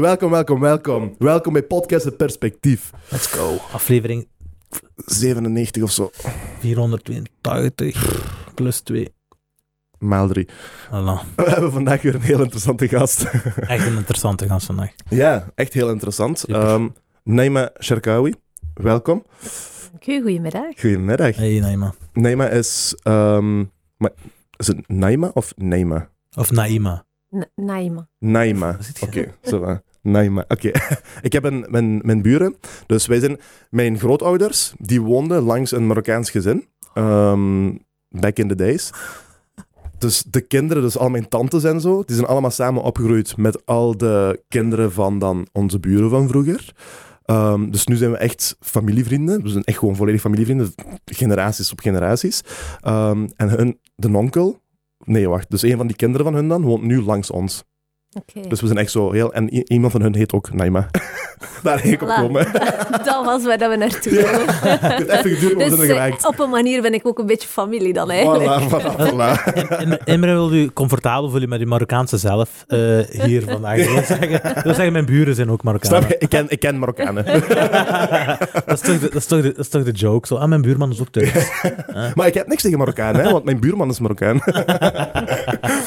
Welkom, welkom, welkom. Welkom bij Podcast Het Perspectief. Let's go. Aflevering 97 of zo. 482 plus 2. Maal 3. Voilà. We hebben vandaag weer een heel interessante gast. Echt een interessante gast vandaag. ja, echt heel interessant. Um, Naima Sherkawi, welkom. Goedemiddag. Goedemiddag. Hey Naima. Naima is... ehm, maar, is het Naima of Naima? Of Naima. Naima. Naima. Oké, zo va. Naima. Oké. ik heb een, mijn, mijn buren. Dus wij zijn... Mijn grootouders, die woonden langs een Marokkaans gezin. Ehm, back in the days. Dus de kinderen, dus al mijn tantes en zo, die zijn allemaal samen opgegroeid met al de kinderen van dan onze buren van vroeger. Ehm, dus nu zijn we echt familievrienden. We zijn echt gewoon volledig familievrienden. Generaties op generaties. Ehm, en hun, de onkel... Nee, wacht. Dus een van die kinderen van hun dan woont nu langs ons. Oké. Dus we zijn echt zo heel... En iemand van hun heet ook Naima. Daar ik op komen. dat was waar dat we naartoe wilden. Ik heb het even geduurd, maar we Dus zijn er eh, geraakt. op een manier ben ik ook een beetje familie dan eigenlijk. Voilà, voilà, voilà. Im- Imre wil u comfortabel voelen met uw Marokkaanse zelf eh, hier vandaag. Dat wil, zeggen, dat wil zeggen, mijn buren zijn ook Marokkanen. Snap je? Ik ken, ik ken Marokkanen. dat, is toch de, dat, is toch de, dat is toch de joke? Zo, ah, mijn buurman is ook Turks. Maar ik heb niks tegen Marokkanen, hè, want mijn buurman is Marokkaan.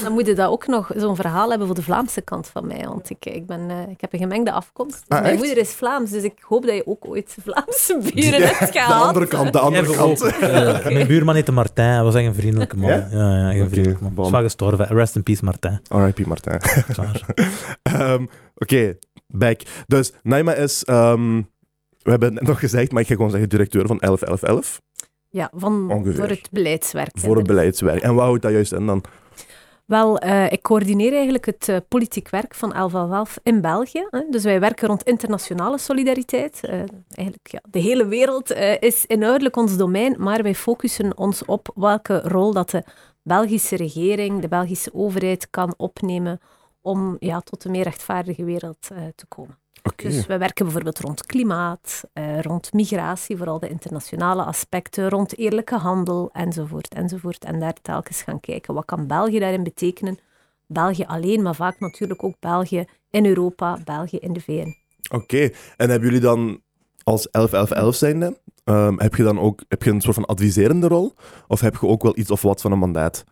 Dan moet je dat ook nog zo'n verhaal hebben voor de Vlaamse kant van mij. Want ik, ik, ben, eh, ik heb een gemengde afkomst. Dus Ah, mijn echt? moeder is Vlaams, dus ik hoop dat je ook ooit Vlaamse buren hebt De gehad. andere kant, de andere kant. ook, eh, Mijn buurman heette Martijn. Hij was echt een vriendelijke man. Ja? Ja, ja, echt een vriendelijke man. gestorven. Rest in peace, Martijn. R.I.P. Martijn. Ehm, Oké, back. Dus Naima is... ehm, we hebben het net nog gezegd, maar ik ga gewoon zeggen directeur van 1111 Ja, van, Ongeveer. voor het beleidswerk. voor het er. beleidswerk. En wat houdt dat juist in dan? Wel, eh, ik coördineer eigenlijk het eh, politiek werk van 1111 in België. Hè. Dus wij werken rond internationale solidariteit. Eh, eigenlijk, ja, de hele wereld is inhoudelijk ons domein, maar wij focussen ons op welke rol dat de Belgische regering, de Belgische overheid kan opnemen om ja, tot een meer rechtvaardige wereld te komen. Dus we werken bijvoorbeeld rond klimaat, eh, rond migratie, vooral de internationale aspecten, rond eerlijke handel, enzovoort, enzovoort. En daar telkens gaan kijken, wat kan België daarin betekenen? België alleen, maar vaak natuurlijk ook België in Europa, België in de VN. Oké, en hebben jullie dan als 11-11-11 zijnde, ehm, heb je dan ook heb je een soort van adviserende rol? Of heb je ook wel iets of wat van een mandaat?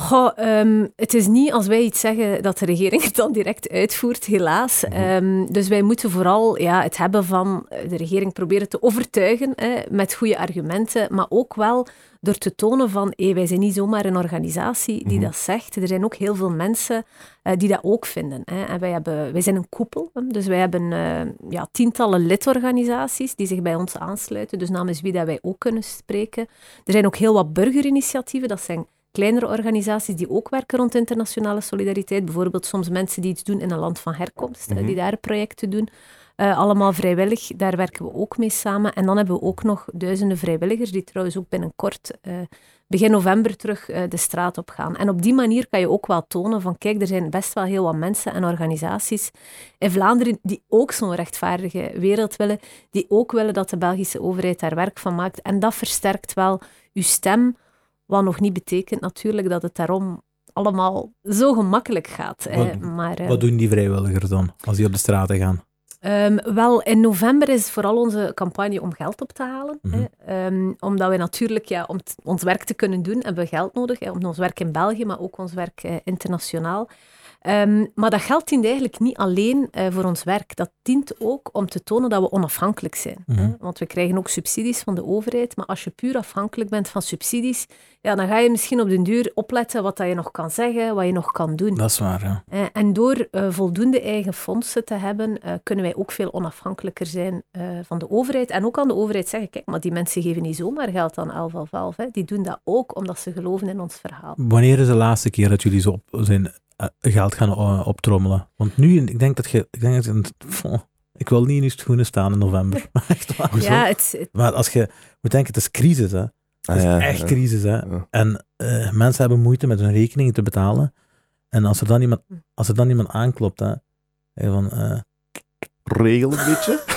Goh, ehm, het is niet als wij iets zeggen dat de regering het dan direct uitvoert, helaas. Mhm. Ehm, dus wij moeten vooral ja, het hebben van eh, de regering proberen te overtuigen hè, met goede argumenten, maar ook wel door te tonen van hé, wij zijn niet zomaar een organisatie die Mhm. dat zegt. Er zijn ook heel veel mensen eh, die dat ook vinden. Hè. En wij, hebben, wij zijn een koepel, hè, dus wij hebben eh, ja, tientallen lidorganisaties die zich bij ons aansluiten, dus namens wie dat wij ook kunnen spreken. Er zijn ook heel wat burgerinitiatieven, dat zijn kleinere organisaties die ook werken rond internationale solidariteit. Bijvoorbeeld soms mensen die iets doen in een land van herkomst, Mhm. die daar projecten doen. Eh, allemaal vrijwillig, daar werken we ook mee samen. En dan hebben we ook nog duizenden vrijwilligers die trouwens ook binnenkort, eh, begin november, terug eh, de straat op gaan. En op die manier kan je ook wel tonen van kijk, er zijn best wel heel wat mensen en organisaties in Vlaanderen die ook zo'n rechtvaardige wereld willen, die ook willen dat de Belgische overheid daar werk van maakt. En dat versterkt wel uw stem, wat nog niet betekent natuurlijk dat het daarom allemaal zo gemakkelijk gaat. hè. Wat- maar, eh, Wat doen die vrijwilligers dan, als die op de straten gaan? Ehm, wel, in november is vooral onze campagne om geld op te halen. Mhm. hè. Ehm, omdat we natuurlijk, ja, om ons werk te kunnen doen, hebben we geld nodig. Hè, om ons werk in België, maar ook ons werk eh, internationaal. Ehm, maar dat geld dient eigenlijk niet alleen eh, voor ons werk. Dat dient ook om te tonen dat we onafhankelijk zijn. hè. Mhm. Want we krijgen ook subsidies van de overheid. Maar als je puur afhankelijk bent van subsidies, ja, dan ga je misschien op den duur opletten wat dat je nog kan zeggen, wat je nog kan doen. Dat is waar, ja. En door eh, voldoende eigen fondsen te hebben, eh, kunnen wij ook veel onafhankelijker zijn van de overheid. En ook aan de overheid zeggen, kijk, maar die mensen geven niet zomaar geld aan 1111. Hè. Die doen dat ook omdat ze geloven in ons verhaal. Wanneer is de laatste keer dat jullie zo op zijn, geld gaan eh, optrommelen? Want nu, ik denk dat je... Ik, denk dat je ik wil niet in je schoenen staan in november. Echt waar. Ja, het, het- Maar als je moet denken, het is crisis, hè. Het is Ah, ja, echt ja. crisis, hè. Ja. En eh, mensen hebben moeite met hun rekeningen te betalen. En als er dan iemand, als er dan iemand aanklopt, hè, hè, van eh, Regel een beetje.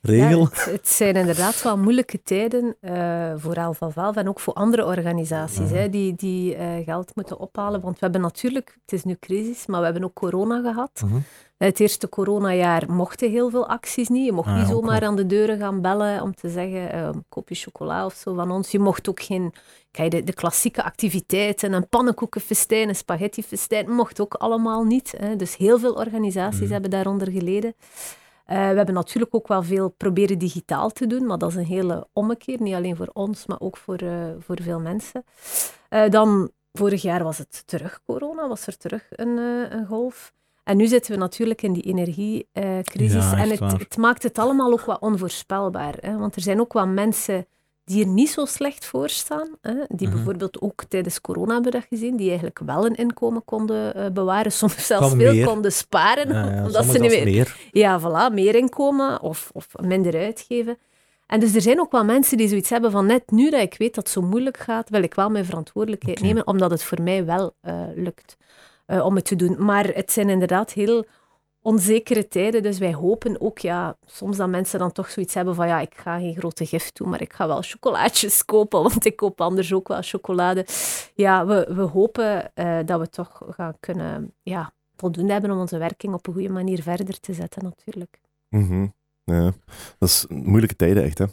regel. Ja, het, het zijn inderdaad wel moeilijke tijden eh, voor Alva Valve en ook voor andere organisaties Ja. hè, die, die eh, geld moeten ophalen. Want we hebben natuurlijk, het is nu crisis, maar we hebben ook corona gehad. Mhm. Het eerste coronajaar mochten heel veel acties niet. Je mocht Ah, niet zomaar aan de deuren gaan bellen om te zeggen, eh, een kopje chocola of zo van ons. Je mocht ook geen, kijk, de, de klassieke activiteiten, een pannenkoekenfestijn, een spaghettifestijn, mocht ook allemaal niet. Hè. Dus heel veel organisaties Mhm. hebben daaronder geleden. Eh, we hebben natuurlijk ook wel veel proberen digitaal te doen, maar dat is een hele ommekeer. Niet alleen voor ons, maar ook voor, eh, voor veel mensen. Eh, dan, vorig jaar was het terug corona, was er terug een, een golf. En nu zitten we natuurlijk in die energiecrisis. Ja, en het, het maakt het allemaal ook wat onvoorspelbaar. Hè? Want er zijn ook wat mensen die er niet zo slecht voor staan. Hè? Die Mhm. bijvoorbeeld ook tijdens corona hebben dat gezien, die eigenlijk wel een inkomen konden eh, bewaren, soms zelfs veel meer. konden sparen, Ja, ja, omdat ze niet meer meer. ja, voilà, meer inkomen of, of minder uitgeven. En dus er zijn ook wel mensen die zoiets hebben van net nu dat ik weet dat het zo moeilijk gaat, wil ik wel mijn verantwoordelijkheid nemen, omdat het voor mij wel eh, lukt eh, om het te doen. Maar het zijn inderdaad heel onzekere tijden, dus wij hopen ook, ja, soms dat mensen dan toch zoiets hebben van, ja, ik ga geen grote gift doen, maar ik ga wel chocolaatjes kopen, want ik koop anders ook wel chocolade. Ja, we, we hopen eh, dat we toch gaan kunnen, ja, voldoende hebben om onze werking op een goede manier verder te zetten, natuurlijk. Mhm. Ja. Dat is moeilijke tijden, echt. Hè.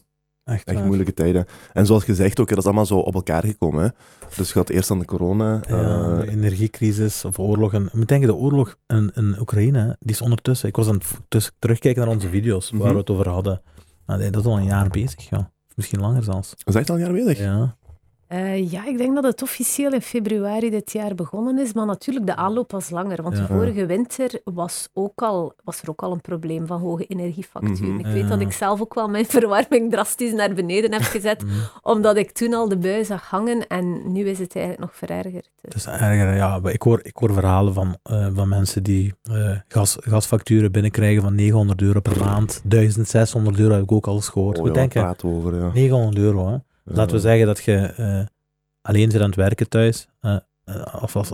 Echt, Echt moeilijke tijden. En zoals gezegd ook, dat is allemaal zo op elkaar gekomen. Hè. Dus je had eerst aan de corona. Ja, eh, de energiecrisis of oorlog. En, ik moet denken, de oorlog in, in Oekraïne, die is ondertussen... Ik was aan het terugkijken naar onze video's waar Mhm. we het over hadden. Nou, dat is al een jaar bezig, ja. Misschien langer zelfs. dat is echt al een jaar bezig. Ja. Eh, ja, ik denk dat het officieel in februari dit jaar begonnen is, maar natuurlijk de aanloop was langer, want Ja. de vorige winter was, ook al, was er ook al een probleem van hoge energiefacturen. Mhm. Ik weet Ja. dat ik zelf ook wel mijn verwarming drastisch naar beneden heb gezet, Mhm. omdat ik toen al de bui zag hangen en nu is het eigenlijk nog verergerd. Dus- Het is erger, ja. Ik hoor, ik hoor verhalen van, eh, van mensen die eh, gas, gasfacturen binnenkrijgen van 900 euro per maand. 1600 euro heb ik ook al eens gehoord. Oh, ja, waar denken, praten we over, ja. 900 euro, hè. Laten we Ja. zeggen dat je eh, alleen zit aan het werken thuis. eh, eh, of als,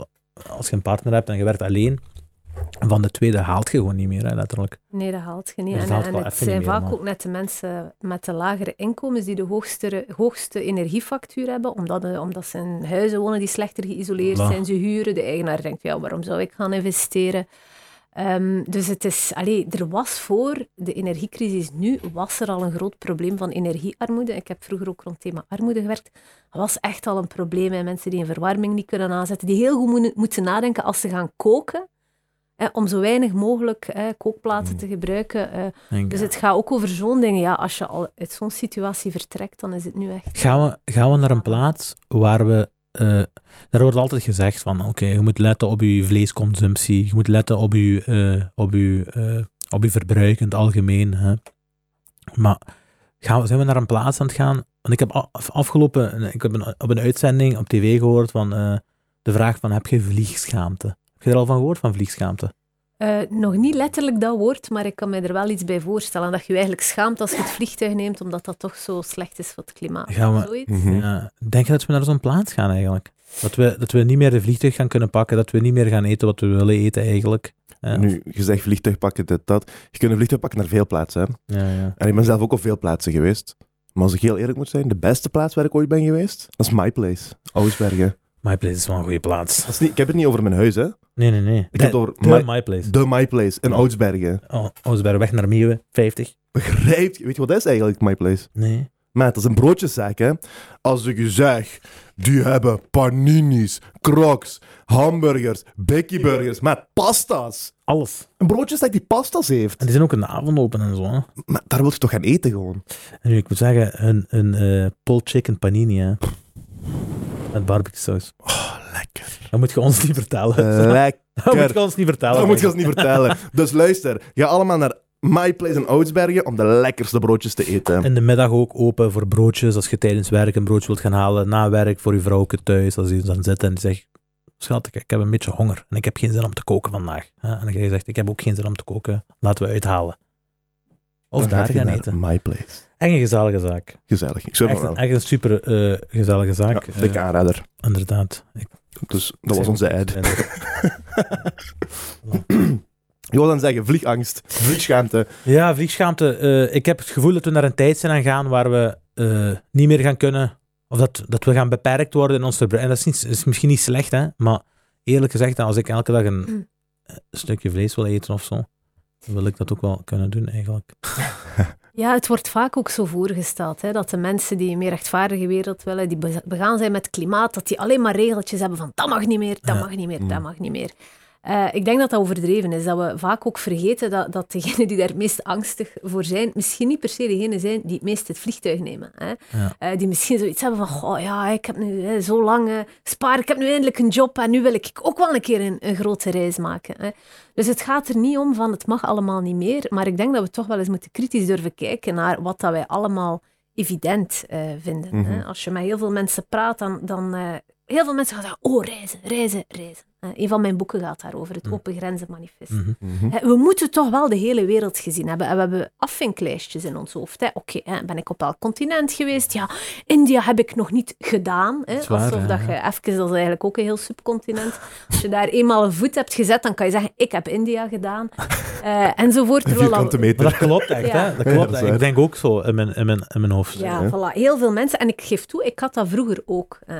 als je een partner hebt en je werkt alleen. Van de tweede haalt je gewoon niet meer, hè, letterlijk. Nee, dat haalt je niet. En, het zijn vaak ook net de mensen met de lagere inkomens die de hoogste, hoogste energiefactuur hebben, omdat, de, omdat ze in huizen wonen die slechter geïsoleerd zijn. Ze huren, de eigenaar denkt, ja, waarom zou ik gaan investeren? Ehm, dus het is, allee, er was voor de energiecrisis nu, was er al een groot probleem van energiearmoede. Ik heb vroeger ook rond het thema armoede gewerkt. Dat was echt al een probleem. Hè. Mensen die een verwarming niet kunnen aanzetten, die heel goed moeten- nadenken als ze gaan koken, hè, om zo weinig mogelijk hè, kookplaten Mm. te gebruiken. eh, dus het gaat ook over zo'n dingen. Ja, als je al uit zo'n situatie vertrekt, dan is het nu echt... gaan, we, gaan we naar een plaats waar we... eh, daar wordt altijd gezegd van, oké, je moet letten op je vleesconsumptie, je moet letten op je, eh, op je, eh, op je verbruik in het algemeen. Hè. Maar gaan zijn we naar een plaats aan het gaan? Want ik heb af- afgelopen, ik heb op een uitzending op tv gehoord van de vraag van, heb je vliegschaamte? Heb je er al van gehoord, van vliegschaamte? Eh, nog niet letterlijk dat woord, maar ik kan me er wel iets bij voorstellen. Dat je je eigenlijk schaamt als je het vliegtuig neemt, omdat dat toch zo slecht is voor het klimaat. Gaan we-. Mhm. Ja, denk je dat we naar zo'n plaats gaan eigenlijk? Dat we, dat we niet meer de vliegtuig gaan kunnen pakken, dat we niet meer gaan eten wat we willen eten eigenlijk. Ja, Nu, je zegt vliegtuig pakken, dit, dat. Je kunt een vliegtuig pakken naar veel plaatsen. Hè. ja, ja. En ik ben zelf ook op veel plaatsen geweest. Maar als ik heel eerlijk moet zijn, de beste plaats waar ik ooit ben geweest, dat is My Place. Oudesbergen. My Place is wel een goede plaats. Dat is niet, ik heb het niet over mijn huis, hè. Nee, nee, nee. Ik De- heb het over de My, My Place. de My Place in Oudsbergen. Oh, Oosberg, weg naar Miewe, 50. Begrijpt je? Weet je wat dat is eigenlijk, My Place? Nee. Maat, dat is een broodjeszaak, hè. Als ik je zeg, die hebben paninis, crocs, hamburgers, burgers, met pasta's. Alles. Een broodjeszaak die pasta's heeft. En die zijn ook in de avond open en zo. Hè. Maar daar wil je toch gaan eten gewoon? En nu, ik moet zeggen, een, een eh pulled chicken panini, hè. Met barbecue saus. Oh, lekker. Dat moet je ons niet vertellen. Lekker. dat moet je ons niet vertellen. Dat moet je ons niet vertellen. Dus luister, ga allemaal naar My Place in Oudsbergen om de lekkerste broodjes te eten. In de middag ook open voor broodjes. Als je tijdens werk een broodje wilt gaan halen. Na werk voor je vrouwke thuis. Als je dan zit en die zegt... Schat, ik, ik heb een beetje honger. En ik heb geen zin om te koken vandaag. En dan je zegt, ik heb ook geen zin om te koken. Laten we uithalen. Of daar gaan naar eten. My Place. En een gezellige zaak. Gezellig. Ik zweer Echt, een- wel. echt een super eh, gezellige zaak. Ja, dikke Eh, aanrader. inderdaad. Ik, Dus dat was onze ad. En- Je wil dan zeggen, vliegangst, vliegschaamte. Ja, vliegschaamte. Eh, ik heb het gevoel dat we naar een tijd zijn aan gaan waar we eh, niet meer gaan kunnen, of dat, dat we gaan beperkt worden in ons verbruik. En dat is, niet, is misschien niet slecht, hè, maar eerlijk gezegd, als ik elke dag een, Mm. een stukje vlees wil eten of zo, wil ik dat ook wel kunnen doen, eigenlijk. Ja, het wordt vaak ook zo voorgesteld, hè, dat de mensen die een meer rechtvaardige wereld willen, die be- begaan zijn met klimaat, dat die alleen maar regeltjes hebben van dat mag niet meer, dat Ja. mag niet meer, Mm. dat mag niet meer. Eh, ik denk dat dat overdreven is, dat we vaak ook vergeten dat, dat degenen die daar het meest angstig voor zijn, misschien niet per se degenen zijn die het meest het vliegtuig nemen. Hè. Ja. Eh, die misschien zoiets hebben van, ja, ik heb nu hè, zo lang eh, spaar, ik heb nu eindelijk een job en nu wil ik ook wel een keer een, een grote reis maken. Hè. Dus het gaat er niet om van, het mag allemaal niet meer, maar ik denk dat we toch wel eens moeten kritisch durven kijken naar wat dat wij allemaal evident vinden. Mhm. hè. Als je met heel veel mensen praat, dan... dan heel veel mensen gaan zeggen, oh, reizen, reizen, reizen. Eh, een van mijn boeken gaat daarover, het Mhm. Open Grenzen Manifest. Mhm. Mhm. Hè, We moeten toch wel de hele wereld gezien hebben. En we hebben afvinklijstjes in ons hoofd. hè. Oké, ben ik op elk continent geweest? Ja, India heb ik nog niet gedaan. Hè. Dat is waar, Alsof hè, dat je ja. even, dat is eigenlijk ook een heel subcontinent. Als je daar eenmaal een voet hebt gezet, dan kan je zeggen, ik heb India gedaan. Eh, enzovoort. Dat- Vierkante Maar meter. dat klopt echt, Ja. hè? Dat Ja, klopt. dat waar. ik denk ook zo in mijn, in mijn, in mijn hoofd. Ja, Ja. voilà. Heel veel mensen. En ik geef toe, ik had dat vroeger ook. Hè.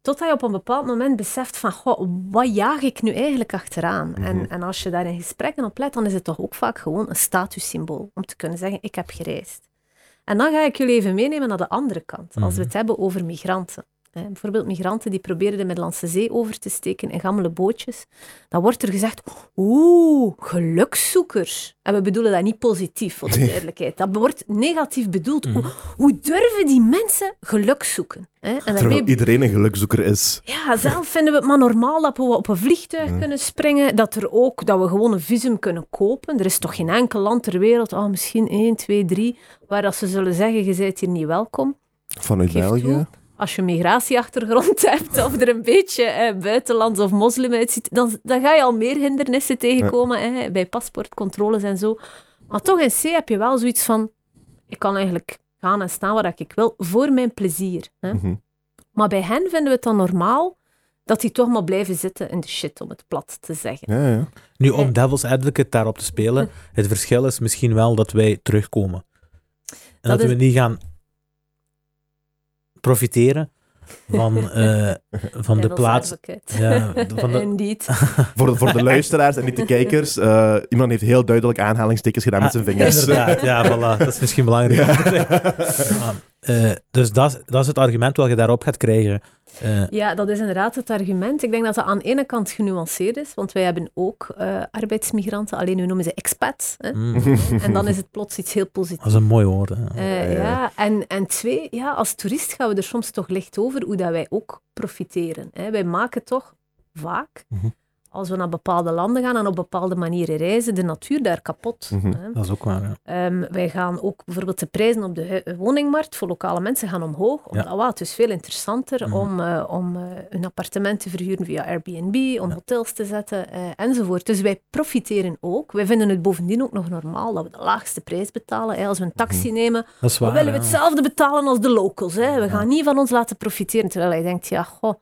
Totdat je op een bepaald moment beseft van, goh, wat jaag ik nu eigenlijk achteraan? Mhm. en, en als je daar in gesprekken op let, dan is het toch ook vaak gewoon een statussymbool. Om te kunnen zeggen, ik heb gereisd. En dan ga ik jullie even meenemen naar de andere kant. Als we Mhm. het hebben over migranten. Hè. Bijvoorbeeld migranten die proberen de Middellandse Zee over te steken in gammele bootjes. Dan wordt er gezegd, oeh, gelukszoekers. En we bedoelen dat niet positief, voor de duidelijkheid. Dat wordt negatief bedoeld. Mhm. Hoe, hoe durven die mensen geluk zoeken? Hè? En daarmee Terwijl iedereen een gelukzoeker is. ja, zelf vinden we het maar normaal dat we op een vliegtuig kunnen springen, dat, er ook, dat we gewoon een visum kunnen kopen. Er is toch geen enkel land ter wereld, oh, misschien één, twee, drie, waar dat ze zullen zeggen, je bent hier niet welkom. Vanuit België. toe. Als je een migratieachtergrond hebt of er een beetje eh, buitenlands of moslim uitziet, dan, dan ga je al meer hindernissen tegenkomen hè, bij paspoortcontroles en zo. Maar toch in C heb je wel zoiets van, ik kan eigenlijk gaan en staan waar ik wil, voor mijn plezier. Hè. Mhm. Maar bij hen vinden we het dan normaal dat die toch maar blijven zitten in de shit, om het plat te zeggen. Ja, ja. Nu, om Eh. Devil's Advocate daarop te spelen, het verschil is misschien wel dat wij terugkomen. En dat, Dat we is- niet gaan profiteren van, eh, van de plaats. Ja, van de, Indeed. Voor, de, voor de luisteraars en niet de kijkers, eh, iemand heeft heel duidelijk aanhalingstekens gedaan met zijn vingers. Ah, Inderdaad, ja, voilà. Dat is misschien belangrijk. Ja, eh, dus dat, is- dat is het argument wat je daarop gaat krijgen. Eh, Ja, dat is inderdaad het argument. Ik denk dat dat aan de ene kant genuanceerd is, want wij hebben ook eh, arbeidsmigranten, alleen we noemen ze expats. Hè? mm, En dan is het plots iets heel positiefs. dat is een mooi woord. hè. Eh, Ja. ja, en, en twee, ja, als toerist gaan we er soms toch licht over hoe dat wij ook profiteren. Hè. Wij maken toch vaak, Mhm. Als we naar bepaalde landen gaan en op bepaalde manieren reizen, de natuur daar kapot. Mhm. hè. Dat is ook waar. Ja. Ehm, wij gaan ook bijvoorbeeld de prijzen op de hu- woningmarkt voor lokale mensen gaan omhoog. Omdat Ja. het is veel interessanter Mhm. om, eh, om eh, een appartement te verhuren via Airbnb, om hotels te zetten eh, enzovoort. Dus wij profiteren ook. Wij vinden het bovendien ook nog normaal dat we de laagste prijs betalen. Hè. Als we een taxi nemen, Dat is dan waar. willen we hetzelfde betalen als de locals. Hè. We gaan niet van ons laten profiteren. Terwijl je denkt, ja, goh,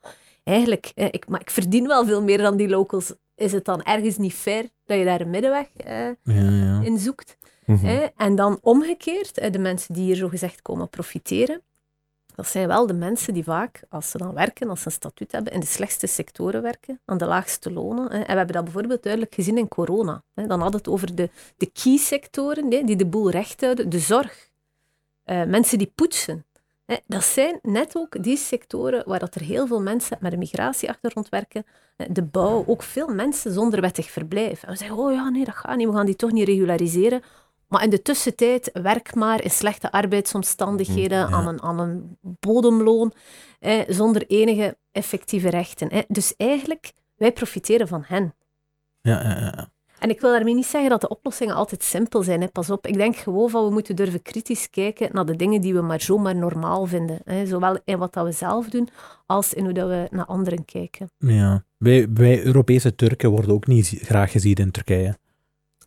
eigenlijk, eh, ik, maar ik verdien wel veel meer dan die locals. Is het dan ergens niet fair dat je daar een middenweg eh, Ja, ja. in zoekt? Mhm. Hè? En dan omgekeerd, hè, de mensen die hier zogezegd komen profiteren, dat zijn wel de mensen die vaak, als ze dan werken, als ze een statuut hebben, in de slechtste sectoren werken, aan de laagste lonen. Hè. En we hebben dat bijvoorbeeld duidelijk gezien in corona. Hè. Dan had het over de, de key-sectoren, hè, die de boel recht houden, de zorg, eh, mensen die poetsen. Dat zijn net ook die sectoren waar dat er heel veel mensen met een migratieachtergrond werken, de bouw, ook veel mensen zonder wettig verblijf. En we zeggen, oh ja, nee, dat gaat niet, we gaan die toch niet regulariseren. Maar in de tussentijd werk maar in slechte arbeidsomstandigheden, Ja. aan, een, aan een bodemloon, eh, zonder enige effectieve rechten. Eh. Dus eigenlijk, wij profiteren van hen. Ja, ja, ja. En ik wil daarmee niet zeggen dat de oplossingen altijd simpel zijn. Hè. Pas op, ik denk gewoon van we moeten durven kritisch kijken naar de dingen die we maar zomaar normaal vinden. Hè. Zowel in wat dat we zelf doen, als in hoe dat we naar anderen kijken. Ja. Wij, wij Europese Turken worden ook niet graag gezien in Turkije.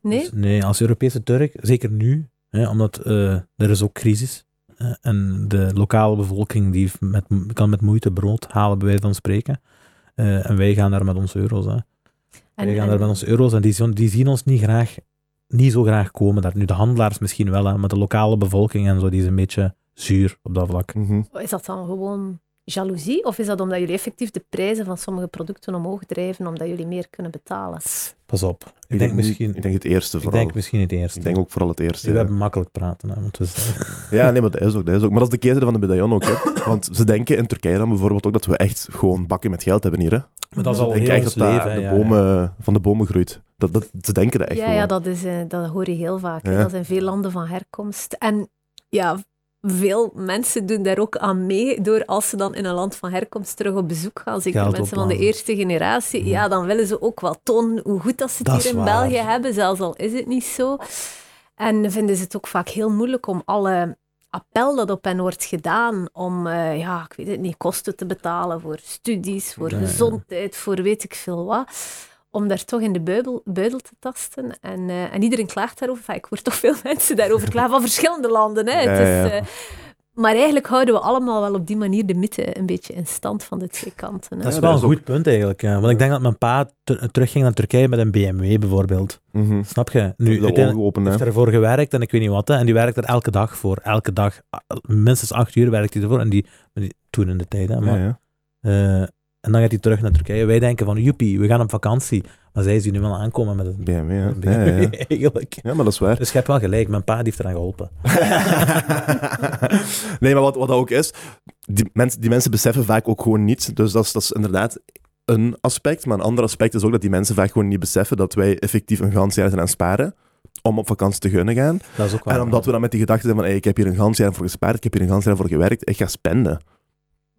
Nee? Dus nee, als Europese Turk, zeker nu, hè, omdat eh, er is ook crisis. eh, en de lokale bevolking die met, kan met moeite brood halen, bij wijze van spreken. Eh, en wij gaan daar met onze euro's. Hè. En, wij gaan en- daar met onze euro's en die, zien- die zien ons niet graag, niet zo graag komen. Daar. Nu, de handelaars misschien wel, hè, maar de lokale bevolking en zo, die is een beetje zuur op dat vlak. Mhm. is dat dan gewoon jaloezie? Of is dat omdat jullie effectief de prijzen van sommige producten omhoog drijven, omdat jullie meer kunnen betalen? Pas op. Ik, Ik denk, misschien, Ik denk het eerste ik vooral. denk misschien het eerste. Ik denk ook vooral het eerste. we ja. hebben makkelijk praten. Hè, want we zijn- Ja, nee, maar dat is ook. Dat is ook. Maar dat is de keerzijde van de medaillon ook. Hè. Want ze denken in Turkije dan bijvoorbeeld ook dat we echt gewoon bakken met geld hebben hier. Hè. maar dat is al heel echt dat dat leven. hè, de ja, bomen, van de bomen groeit. Dat, dat, ze denken dat echt ja, gewoon. ja dat, is, eh, dat hoor je heel vaak. hè. Dat zijn veel landen van herkomst. En ja, veel mensen doen daar ook aan mee door als ze dan in een land van herkomst terug op bezoek gaan. Zeker Geld mensen van de eerste generatie. Mhm. Ja, dan willen ze ook wel tonen hoe goed dat ze het Dat hier in waar. België hebben, zelfs al is het niet zo. En vinden ze het ook vaak heel moeilijk om alle appel dat op hen wordt gedaan om, eh, ja, ik weet het niet, kosten te betalen voor studies, voor Ja, ja. gezondheid, voor weet ik veel wat, om daar toch in de buidel, buidel te tasten. En, eh, en iedereen klaagt daarover. Enfin, ik hoor toch veel mensen daarover klagen, van verschillende landen. Hè. Ja, Het ja, is, ja. eh, maar eigenlijk houden we allemaal wel op die manier de mythe een beetje in stand van de twee kanten. Hè. Dat is Ja, wel een goed punt eigenlijk. hè. Want ik denk dat mijn pa ter- terugging naar Turkije met een BMW bijvoorbeeld. Mhm. Snap je? Nu, open, heeft hij ervoor gewerkt en ik weet niet wat. Hè, en die werkt er elke dag voor. Elke dag. Minstens acht uur werkt hij ervoor. En die, die toen in de tijd. Hè, Ja, maar, ja. eh, en dan gaat hij terug naar Turkije. Wij denken van, joepie, we gaan op vakantie. Maar zij zien nu wel aankomen met een BMW, ja. een Ja, ja, ja. eigenlijk. Ja, maar dat is waar. Dus je hebt wel gelijk, mijn pa die heeft eraan geholpen. nee, maar wat, wat dat ook is, die, mensen die mensen beseffen vaak ook gewoon niet. Dus dat is, dat is inderdaad een aspect. Maar een ander aspect is ook dat die mensen vaak gewoon niet beseffen dat wij effectief een gans jaar zijn aan sparen om op vakantie te gunnen gaan. Dat is ook. En omdat we dan met die gedachte zijn van, hey, ik heb hier een gans jaar voor gespaard, ik heb hier een gans jaar voor gewerkt, ik ga spenden.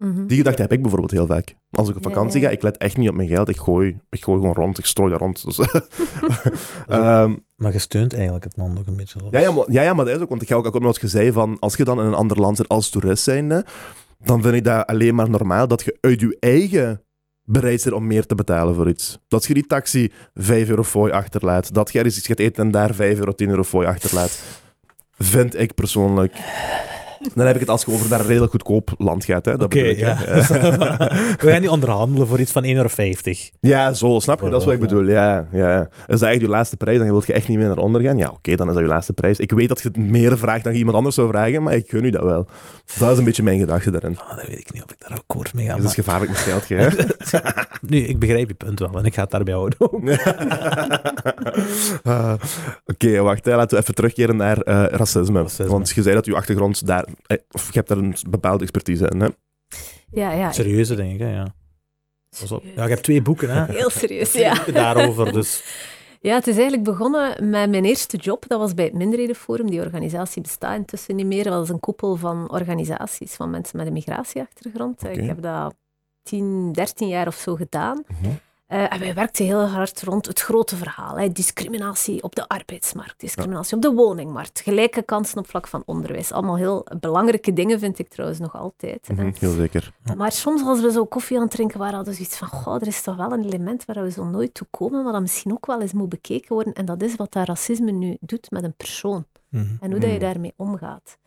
Mhm. Die gedachte heb ik bijvoorbeeld heel vaak. Als ik op vakantie ja. ga, ik let echt niet op mijn geld, ik gooi, ik gooi gewoon rond, ik strooi daar rond. Dus, Ehm, Maar je steunt eigenlijk het land ook een beetje. ja, ja, maar, ja, ja, maar dat is ook, want ik ga ook met wat je zei, van als je dan in een ander land zit als toerist zijnde, dan vind ik dat alleen maar normaal dat je uit je eigen bereid bent om meer te betalen voor iets. Dat je die taxi 5 euro fooi achterlaat, dat je ergens iets gaat eten en daar 5 euro, 10 euro fooi achterlaat, vind ik persoonlijk... Dan heb ik het als je over naar een redelijk goedkoop land gaat. Hè. Dat Oké, ja. we gaan niet onderhandelen voor iets van 1,50 euro. Ja, zo, snap je? Dat is wat ik bedoel. Ja, ja. Is dat echt je laatste prijs je wilt je echt niet meer naar onder gaan? Ja, oké, dan is dat je laatste prijs. Ik weet dat je het meer vraagt dan je iemand anders zou vragen, maar ik gun u dat wel. Dat is een beetje mijn gedachte daarin. Ah, dat weet ik niet of ik daar akkoord mee ga. Het is gevaarlijk met geld? Nu, ik begrijp je punt wel en ik ga het daarbij houden. Ah, Oké, wacht. Hè. Laten we even terugkeren naar eh, racisme. Racisme. Want je zei dat je achtergrond daar... eh, Of je hebt daar een bepaalde expertise in, hè? Ja, ja. Serieuze denk ik, hè, ja. Ja, ik heb twee boeken, hè. Heel serieus, ja. boeken daarover, dus... Ja, het is eigenlijk begonnen met mijn eerste job. Dat was bij het Minderhedenforum. Die organisatie bestaat intussen niet meer. Dat is een koepel van organisaties van mensen met een migratieachtergrond. Ik heb dat 10, 13 jaar of zo gedaan. Mhm. Eh, en wij werkten heel hard rond het grote verhaal. Hè. Discriminatie op de arbeidsmarkt, discriminatie op de woningmarkt, gelijke kansen op vlak van onderwijs. Allemaal heel belangrijke dingen, vind ik trouwens nog altijd. Mhm, Heel zeker. Maar soms als we zo koffie aan het drinken waren, hadden we zoiets van, goh, er is toch wel een element waar we zo nooit toe komen, maar dat misschien ook wel eens moet bekeken worden. En dat is wat dat racisme nu doet met een persoon. Mhm. En hoe dat je Hmm. daarmee omgaat.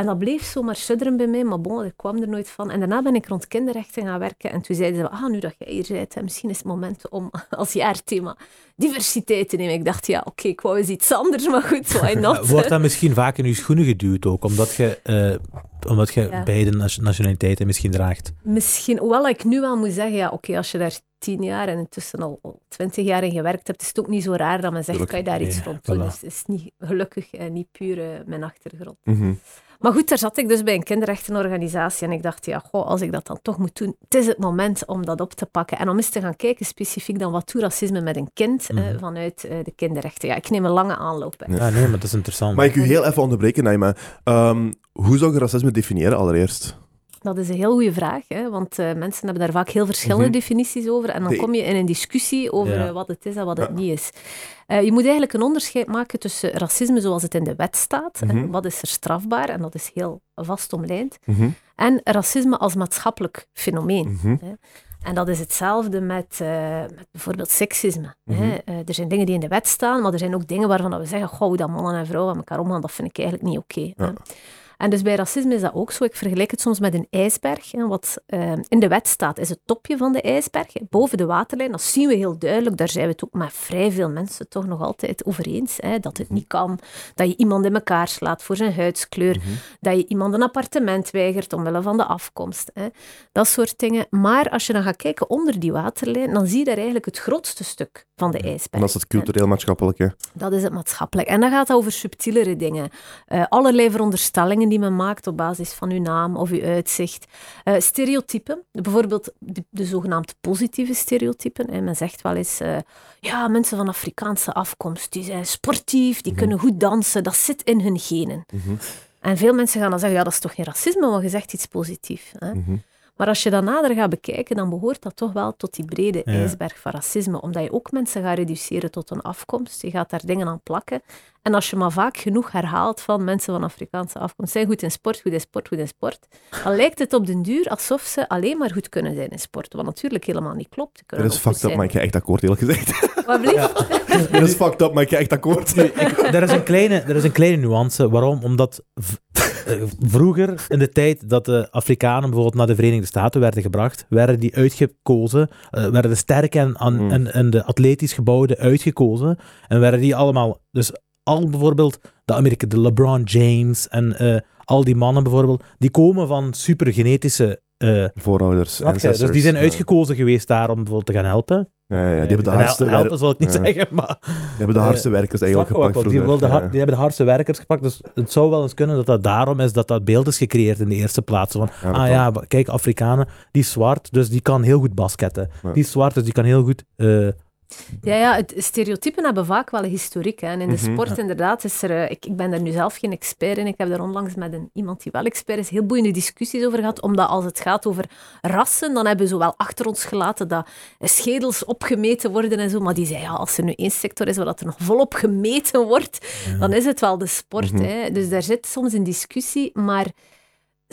En dat bleef zomaar sudderen bij mij, maar bon, ik kwam er nooit van. En daarna ben ik rond kinderrechten gaan werken. En toen zeiden ze, ah, nu dat jij hier bent, misschien is het moment om als jaarthema diversiteit te nemen. Ik dacht, ja, oké, ik wou eens iets anders, maar goed, why not? Wordt dat misschien vaak in je schoenen geduwd ook, omdat je, eh, omdat je Ja. beide nation- nationaliteiten misschien draagt? Misschien, hoewel ik nu wel moet zeggen, ja, oké, als je daar tien jaar en intussen al al twintig jaar in gewerkt hebt, is het ook niet zo raar dat men zegt, kan je daar iets Nee, rond doen? voilà. Dus het is niet gelukkig en niet puur eh, mijn achtergrond. Mhm. Maar goed, daar zat ik dus bij een kinderrechtenorganisatie en ik dacht, ja, goh, als ik dat dan toch moet doen, het is het moment om dat op te pakken en om eens te gaan kijken specifiek dan wat doet racisme met een kind eh, Mhm. vanuit eh, de kinderrechten. Ja, ik neem een lange aanloop. hè. Ja. Ja, nee, maar dat is interessant. Mag ik u heel even onderbreken, Naima? Ehm, hoe zou je racisme definiëren allereerst? Dat is een heel goede vraag, hè? want eh, mensen hebben daar vaak heel verschillende Mhm. definities over. En dan kom je in een discussie over Ja. wat het is en wat Ja. het niet is. Eh, je moet eigenlijk een onderscheid maken tussen racisme zoals het in de wet staat, hè, Mhm. wat is er strafbaar, en dat is heel vast omlijnd, Mhm. en racisme als maatschappelijk fenomeen. Mhm. En dat is hetzelfde met, eh, met bijvoorbeeld seksisme. Hè. Er zijn dingen die in de wet staan, maar er zijn ook dingen waarvan we zeggen, goh, dat mannen en vrouwen met elkaar omgaan, dat vind ik eigenlijk niet oké. hè. Ja. En dus bij racisme is dat ook zo. Ik vergelijk het soms met een ijsberg. Hè. Wat uh, in de wet staat, is het topje van de ijsberg, hè, boven de waterlijn. Dat zien we heel duidelijk. Daar zijn we het ook met vrij veel mensen toch nog altijd over eens. Hè, dat het niet kan. Dat je iemand in elkaar slaat voor zijn huidskleur. Mhm. Dat je iemand een appartement weigert omwille van de afkomst. Hè. Dat soort dingen. Maar als je dan gaat kijken onder die waterlijn, dan zie je daar eigenlijk het grootste stuk van de ijsberg. En dat is het cultureel-maatschappelijke. Dat is het maatschappelijk. En dan gaat het over subtielere dingen. Uh, allerlei veronderstellingen die men maakt op basis van uw naam of uw uitzicht. Uh, stereotypen, bijvoorbeeld de, de zogenaamd positieve stereotypen. En men zegt wel eens, uh, ja, mensen van Afrikaanse afkomst, die zijn sportief, die mm -hmm. kunnen goed dansen, dat zit in hun genen. Mm -hmm. En veel mensen gaan dan zeggen, ja, dat is toch geen racisme, want je zegt iets positiefs. Hè? Mm -hmm. Maar als je dat nader gaat bekijken, dan behoort dat toch wel tot die brede ja. ijsberg van racisme. Omdat je ook mensen gaat reduceren tot een afkomst. Je gaat daar dingen aan plakken. En als je maar vaak genoeg herhaalt van mensen van Afrikaanse afkomst zijn goed in sport, goed in sport, goed in sport, dan lijkt het op den duur alsof ze alleen maar goed kunnen zijn in sport. Wat natuurlijk helemaal niet klopt. Dat is fucked up, maar ik ga echt akkoord, eerlijk gezegd. Wat blieft? Ja. Dat is fucked up, maar ik ga echt akkoord. er, is een kleine, er is een kleine nuance. Waarom? Omdat vroeger, in de tijd dat de Afrikanen bijvoorbeeld naar de Verenigde Staten werden gebracht, werden die uitgekozen, uh, werden de sterke en, Mm. en, en de atletisch gebouwden uitgekozen. En werden die allemaal, dus al bijvoorbeeld de Amerika, de LeBron James en uh, al die mannen bijvoorbeeld, die komen van supergenetische uh, voorouders. Dus die zijn uitgekozen geweest daar om bijvoorbeeld te gaan helpen. Ja, ja, die hebben de hardste helpen, helpen zal ik niet zeggen, maar... Die hebben de hardste werkers eigenlijk gepakt die, vroeger. de hard, die hebben de hardste werkers gepakt, dus het zou wel eens kunnen dat dat daarom is dat dat beeld is gecreëerd in de eerste plaats. Van, ah kan. ja, kijk, Afrikanen, die is zwart, dus die kan heel goed basketten. Die is zwart, dus die kan heel goed... eh, Ja, ja, het, stereotypen hebben vaak wel een historiek. Hè. En in de Mhm. sport inderdaad is er... eh, Ik, ik ben daar nu zelf geen expert in. Ik heb daar onlangs met een, iemand die wel expert is heel boeiende discussies over gehad. Omdat als het gaat over rassen, dan hebben we zowel achter ons gelaten dat schedels opgemeten worden en zo. Maar die zei, ja, als er nu één sector is waar dat er nog volop gemeten wordt, dan is het wel de sport. Mhm. hè. Dus daar zit soms een discussie, maar...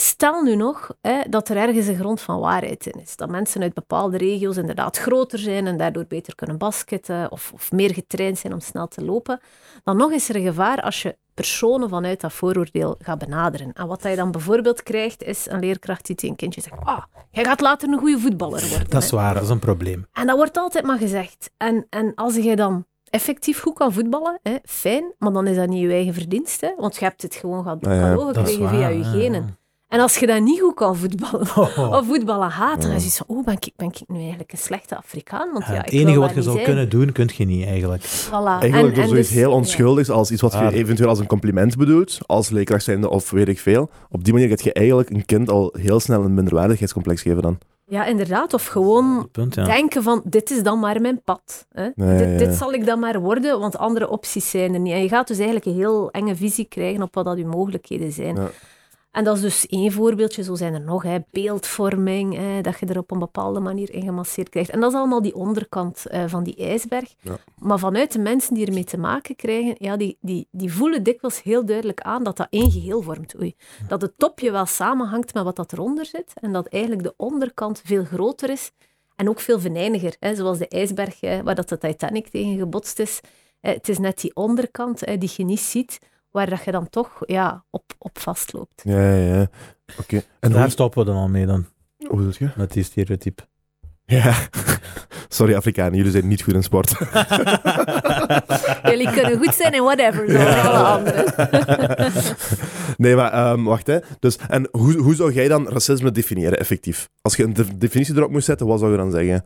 Stel nu nog hè, dat er ergens een grond van waarheid in is. Dat mensen uit bepaalde regio's inderdaad groter zijn en daardoor beter kunnen basketten of, of meer getraind zijn om snel te lopen. Dan nog is er een gevaar als je personen vanuit dat vooroordeel gaat benaderen. En wat je dan bijvoorbeeld krijgt, is een leerkracht die tegen een kindje zegt ah, jij gaat later een goede voetballer worden. dat is hè." waar, dat is een probleem. En dat wordt altijd maar gezegd. En, en als jij dan effectief goed kan voetballen, hè, fijn, maar dan is dat niet je eigen verdienste, want je hebt het gewoon gehad ja, gekregen via je genen. En als je dat niet goed kan voetballen, Oh. of voetballen haat, dan is het zo, oh, ben ik, ben ik nu eigenlijk een slechte Afrikaan? Want ja, Ja, het enige wat je zou zijn. kunnen doen, kun je niet eigenlijk. Voilà. Eigenlijk En- door en zoiets dus- heel onschuldigs als iets wat je Ah. eventueel als een compliment bedoelt, als leerkracht zijnde of weet ik veel. Op die manier gaat je eigenlijk een kind al heel snel een minderwaardigheidscomplex geven dan. Ja, inderdaad. Of gewoon Punt, ja. denken van, dit is dan maar mijn pad. Hè? Dit, ja, ja. dit zal ik dan maar worden, want andere opties zijn er niet. En je gaat dus eigenlijk een heel enge visie krijgen op wat dat je mogelijkheden zijn. En dat is dus één voorbeeldje, zo zijn er nog. Hè. Beeldvorming, hè, dat je er op een bepaalde manier in gemasseerd krijgt. En dat is allemaal die onderkant eh, van die ijsberg. Ja. Maar vanuit de mensen die ermee te maken krijgen, ja, die, die, die voelen dikwijls heel duidelijk aan dat dat één geheel vormt. Oei. Dat het topje wel samenhangt met wat dat eronder zit. En dat eigenlijk de onderkant veel groter is en ook veel venijniger. Hè. Zoals de ijsberg eh, waar dat de Titanic tegen gebotst is. Eh, het is net die onderkant eh, die je niet ziet, waar dat je dan toch ja, op, op vastloopt. Ja, ja, ja. Oké. En En hoe, daar stoppen we dan al mee dan, hoe doe je? met die stereotype. Ja. Sorry Afrikanen, jullie zijn niet goed in sport. Jullie kunnen goed zijn in whatever, zoals Ja. alle anderen. nee, maar ehm, wacht hè. Dus, en hoe, hoe zou jij dan racisme definiëren, effectief? Als je een de- definitie erop moest zetten, wat zou je dan zeggen?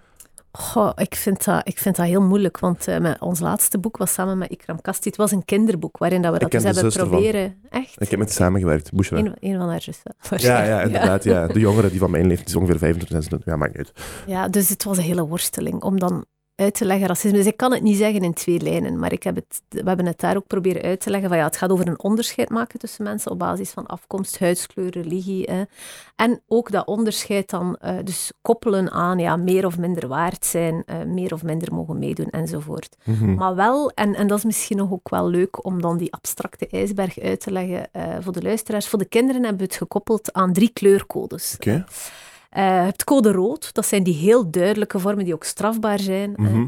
Goh, ik, vind dat, ik vind dat heel moeilijk, want eh, met ons laatste boek was samen met Ikram Kasti. Het was een kinderboek waarin dat we dat dus hebben van. proberen. Echt? Ik heb met samengewerkt, Bushra. Een, een van haar zussen. Ja, ja, inderdaad. Ja. De jongere die van mijn leeftijd is ongeveer 25, 26. Ja, maakt niet uit. Ja, dus het was een hele worsteling om dan uit te leggen racisme. Dus ik kan het niet zeggen in twee lijnen, maar ik heb het, we hebben het daar ook proberen uit te leggen. Van, ja, het gaat over een onderscheid maken tussen mensen op basis van afkomst, huidskleur, religie. En ook dat onderscheid dan eh, dus koppelen aan ja, meer of minder waard zijn, eh, meer of minder mogen meedoen enzovoort. Mhm. Maar wel, en, en dat is misschien nog ook wel leuk om dan die abstracte ijsberg uit te leggen eh, voor de luisteraars. Voor de kinderen hebben we het gekoppeld aan drie kleurcodes. Oké. Eh, je hebt code rood, dat zijn die heel duidelijke vormen die ook strafbaar zijn. Eh, Mhm.